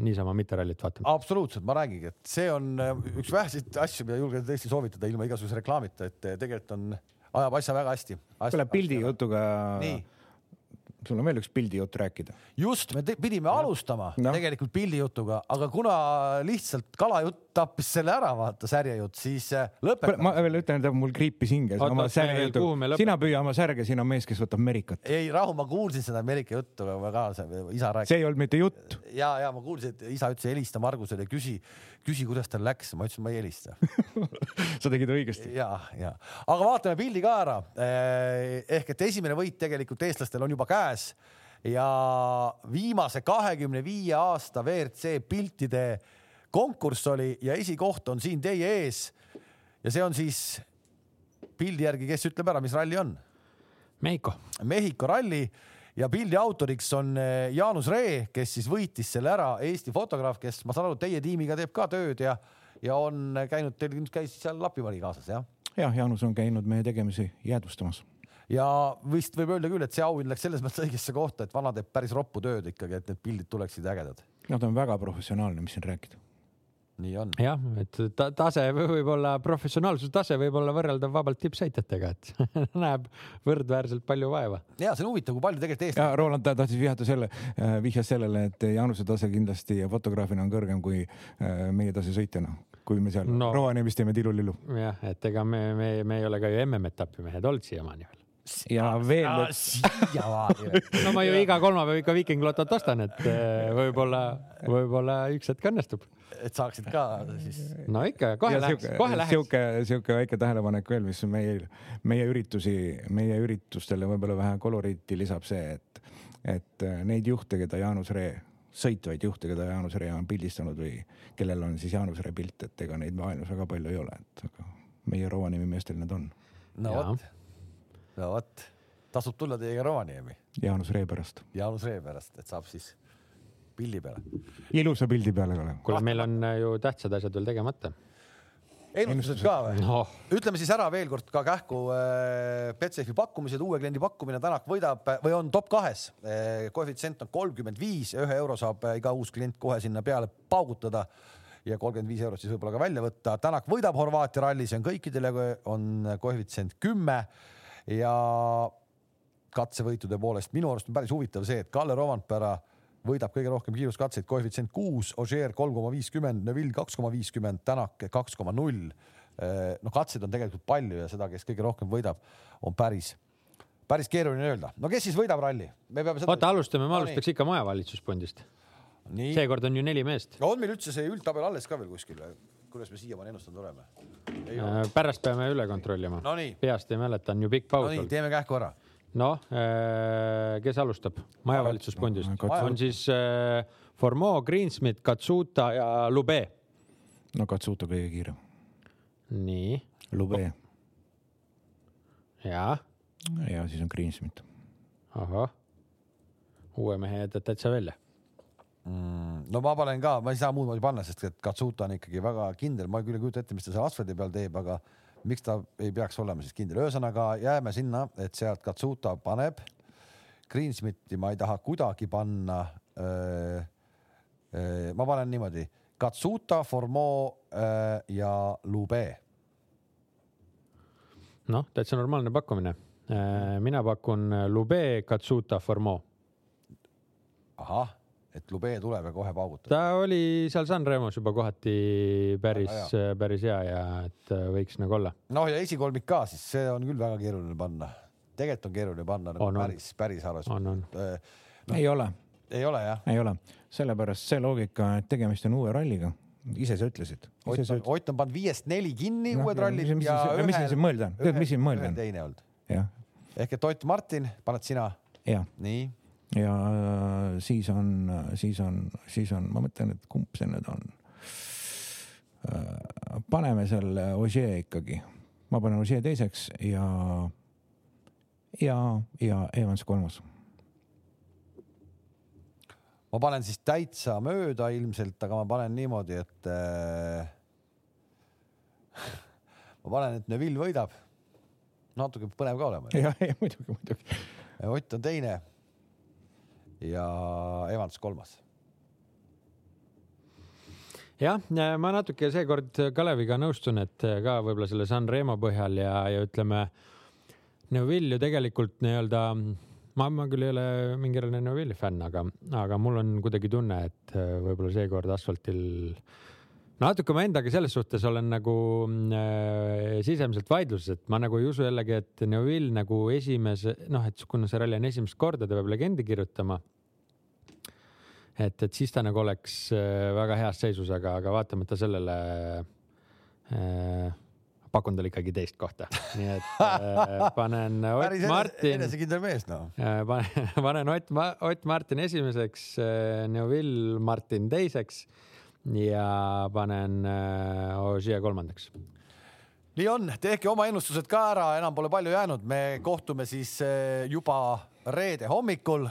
niisama mitte rallit vaatama. absoluutselt, ma räägingi, et see on äh, üks väheseid asju, mida julgen tõesti soovitada ilma igasuguse reklaamita, et tegelikult on, ajab asja väga hästi. kuule pildi jutuga. nii sul on veel üks pildijutt rääkida. just, me pidime ja. alustama no. tegelikult pildijutuga, aga kuna lihtsalt kalajutt tappis selle ära, vaata särjejutt, siis äh, lõpetame. ma veel ütlen, et mul kriipis hinges. sina püüa oma särge, siin on mees, kes võtab Ameerikat. ei rahu, ma kuulsin seda Ameerika juttu, aga ka isa rääkis. see ei olnud mitte jutt. ja, ja ma kuulsin, et isa ütles, helista Margusele, küsi, küsi, kuidas tal läks. ma ütlesin, ma ei helista sa tegid õigesti. ja, ja, aga vaatame pildi ka ära. Eh, ehk et esimene võit tegelikult eestlastel on juba käes ja viimase kahekümne viie aasta WRC piltide konkurss oli ja esikoht on siin teie ees. ja see on siis pildi järgi, kes ütleb ära, mis ralli on? Mehhiko. Mehhiko ralli ja pildi autoriks on eh, Jaanus Ree, kes siis võitis selle ära, Eesti fotograaf, kes ma saan aru, teie tiimiga teeb ka tööd ja, ja on käinud, teil nüüd käis seal Lapivari kaasas, jah? jah, Jaanus on käinud meie tegemisi jäädvustamas ja vist võib öelda küll, et see auhind läks selles mõttes õigesse kohta, et vana teeb päris roppu tööd ikkagi, et need pildid tuleksid ägedad. no ta on väga professionaalne, mis siin rääkida nii on. jah, et ta tase võib-olla, professionaalsuse tase võib olla võrreldav vabalt tippsõitjatega, et näeb võrdväärselt palju vaeva. ja see on huvitav, kui palju tegelikult Eesti. Roland tahtis vihjata selle, äh, vihjas sellele, et Jaanuse tase kindlasti fotograafina on kõrgem kui äh, meie tase sõitjana kui me seal no, Rovaniemis teeme tilulilu. jah, et ega me, me, me ei ole ka ju MM-etapi mehed olnud siiamaani veel ja veel. no ma ju iga kolmapäev ikka Viiking Lotot ostan, et äh, võib-olla, võib-olla üks hetk õnnestub et saaksid ka siis. no ikka, kohe läheks, kohe läheks. sihuke, sihuke väike tähelepanek veel, mis meil, meie üritusi, meie üritustele võib-olla vähe koloriiti lisab see, et, et äh, neid juhte, keda Jaanus Ree, sõitvaid juhte, keda Jaanus Ree on pildistanud või kellel on siis Jaanus Ree pilt, et ega neid maailmas väga palju ei ole, et aga meie Rovaniemi meestel need on. no vot, no vot, tasub tulla teiega Rovaniemi. Jaanus Ree pärast. Jaanus Ree pärast, et saab siis pildi peale. ilusa pildi peale ka. kuule, meil on äh, ju tähtsad asjad veel tegemata ennustused ka või no.? ütleme siis ära veel kord ka kähku äh, Betsafe pakkumised, uue kliendi pakkumine, Tänak võidab või on top kahes äh,. koefitsient on kolmkümmend viis ja ühe euro saab äh, iga uus klient kohe sinna peale paugutada ja kolmkümmend viis eurot siis võib-olla ka välja võtta. Tänak võidab Horvaatia ralli, see on kõikidele, on koefitsient kümme ja katsevõitude poolest minu arust on päris huvitav see, et Kalle Rovanpera võidab kõige rohkem kiiruskatseid, koefitsient kuus, Ožeer kolm koma viiskümmend, Neville kaks koma viiskümmend, Tänak kaks koma null. noh, katseid on tegelikult palju ja seda, kes kõige rohkem võidab, on päris, päris keeruline öelda. no kes siis võidab ralli? me peame seda. oota, alustame, ma alustaks ikka majavalitsusfondist. seekord on ju neli meest. on meil üldse see üldtabel alles ka veel kuskil? kuidas me siiamaani ennustanud oleme? Äh, pärast peame üle kontrollima no. peast ei mäleta, on ju pikk paus no. nii, teeme kähku ära noh, äh, kes alustab? majavalitsusfondist on siis äh, Formeau, Greensmit, Katsuta ja Lube. no Katsuta kõige kiirem, nii, Lube ja, ja siis on Greensmit. ahah. uue mehe jätad täitsa välja. mm,. no ma panen ka, ma ei saa muud moodi panna, sest et Katsuta on ikkagi väga kindel, ma küll ei kujuta ette, mis ta seal asfaldi peal teeb, aga miks ta ei peaks olema siis kindel, ühesõnaga jääme sinna, et sealt Katsuta paneb. Greensmiti ma ei taha kuidagi panna. ma panen niimoodi Katsuta, öö, ja Lube. noh, täitsa normaalne pakkumine. mina pakun Lube, Katsuta, Formeau. ahah, et Lube tuleb ja kohe paugutab. ta oli seal Sanremos juba kohati päris päris hea ja et äh, võiks nagu olla. noh, ja esikolmik ka, siis see on küll väga keeruline panna. tegelikult on keeruline panna nagu On, päris, päris halvas. on, on. No. ei ole, ei ole jah? ei ole, sellepärast see loogika, et tegemist on uue ralliga, ise sa ütlesid. Ott on, Ott on pannud viiest neli kinni Noh, uued ja rallid mis- mis ja siis- mis siin mõelda on? Tead, mis siin mõelda on? teine olnud. jah, ehk et Ott Martin paned sina, ja, nii, ja äh, siis on, siis on, siis on, ma mõtlen, et kumb see nüüd on. paneme selle Ogier ikkagi, ma panen Ogier teiseks ja, ja, ja Evans kolmas. ma panen siis täitsa mööda ilmselt, aga ma panen niimoodi, et äh, ma panen, et Neville võidab. natuke põnev ka olema. jah, ei muidugi, muidugi. Ott on teine ja Evans kolmas. jah, ma natuke seekord Kaleviga nõustun, et ka võib-olla selle Sanremo põhjal ja, ja ütleme, Neuvill ju tegelikult nii-öelda, ma, ma küll ei ole mingi eriline Neuvilli fänn, aga, aga mul on kuidagi tunne, et võib-olla seekord asfaltil natuke ma endaga selles suhtes olen nagu äh, sisemiselt vaidluses, et ma nagu ei usu jällegi, et Neuvill nagu esimese, noh, et kuna see ralli on esimest korda, ta peab legendi kirjutama et, et siis ta nagu oleks äh, väga heas seisus, aga, aga vaatamata sellele äh, pakun talle ikkagi teist kohta, nii et äh, panen Ott Martin, enesekindel mees noh. panen, panen Ott, Ott Martin esimeseks, Neuvill Martin teiseks ja panen äh, Ogier kolmandaks. nii on, tehke oma ennustused ka ära, enam pole palju jäänud, me kohtume siis eh, juba reede hommikul,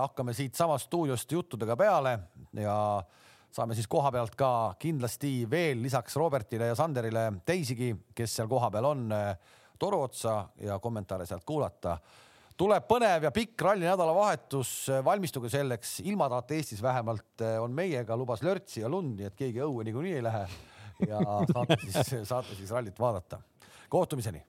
hakkame siitsamast stuudiost juttudega peale ja saame siis koha pealt ka kindlasti veel lisaks Robertile ja Sanderile teisigi, kes seal kohapeal on, toru otsa ja kommentaare sealt kuulata. Tuleb põnev ja pikk ralli nädalavahetus, valmistuge selleks, ilmataat Eestis vähemalt on meiega, lubas lörtsi ja lund, nii et keegi õue niikuinii ei lähe. Ja saate siis, saate siis rallit vaadata. kohtumiseni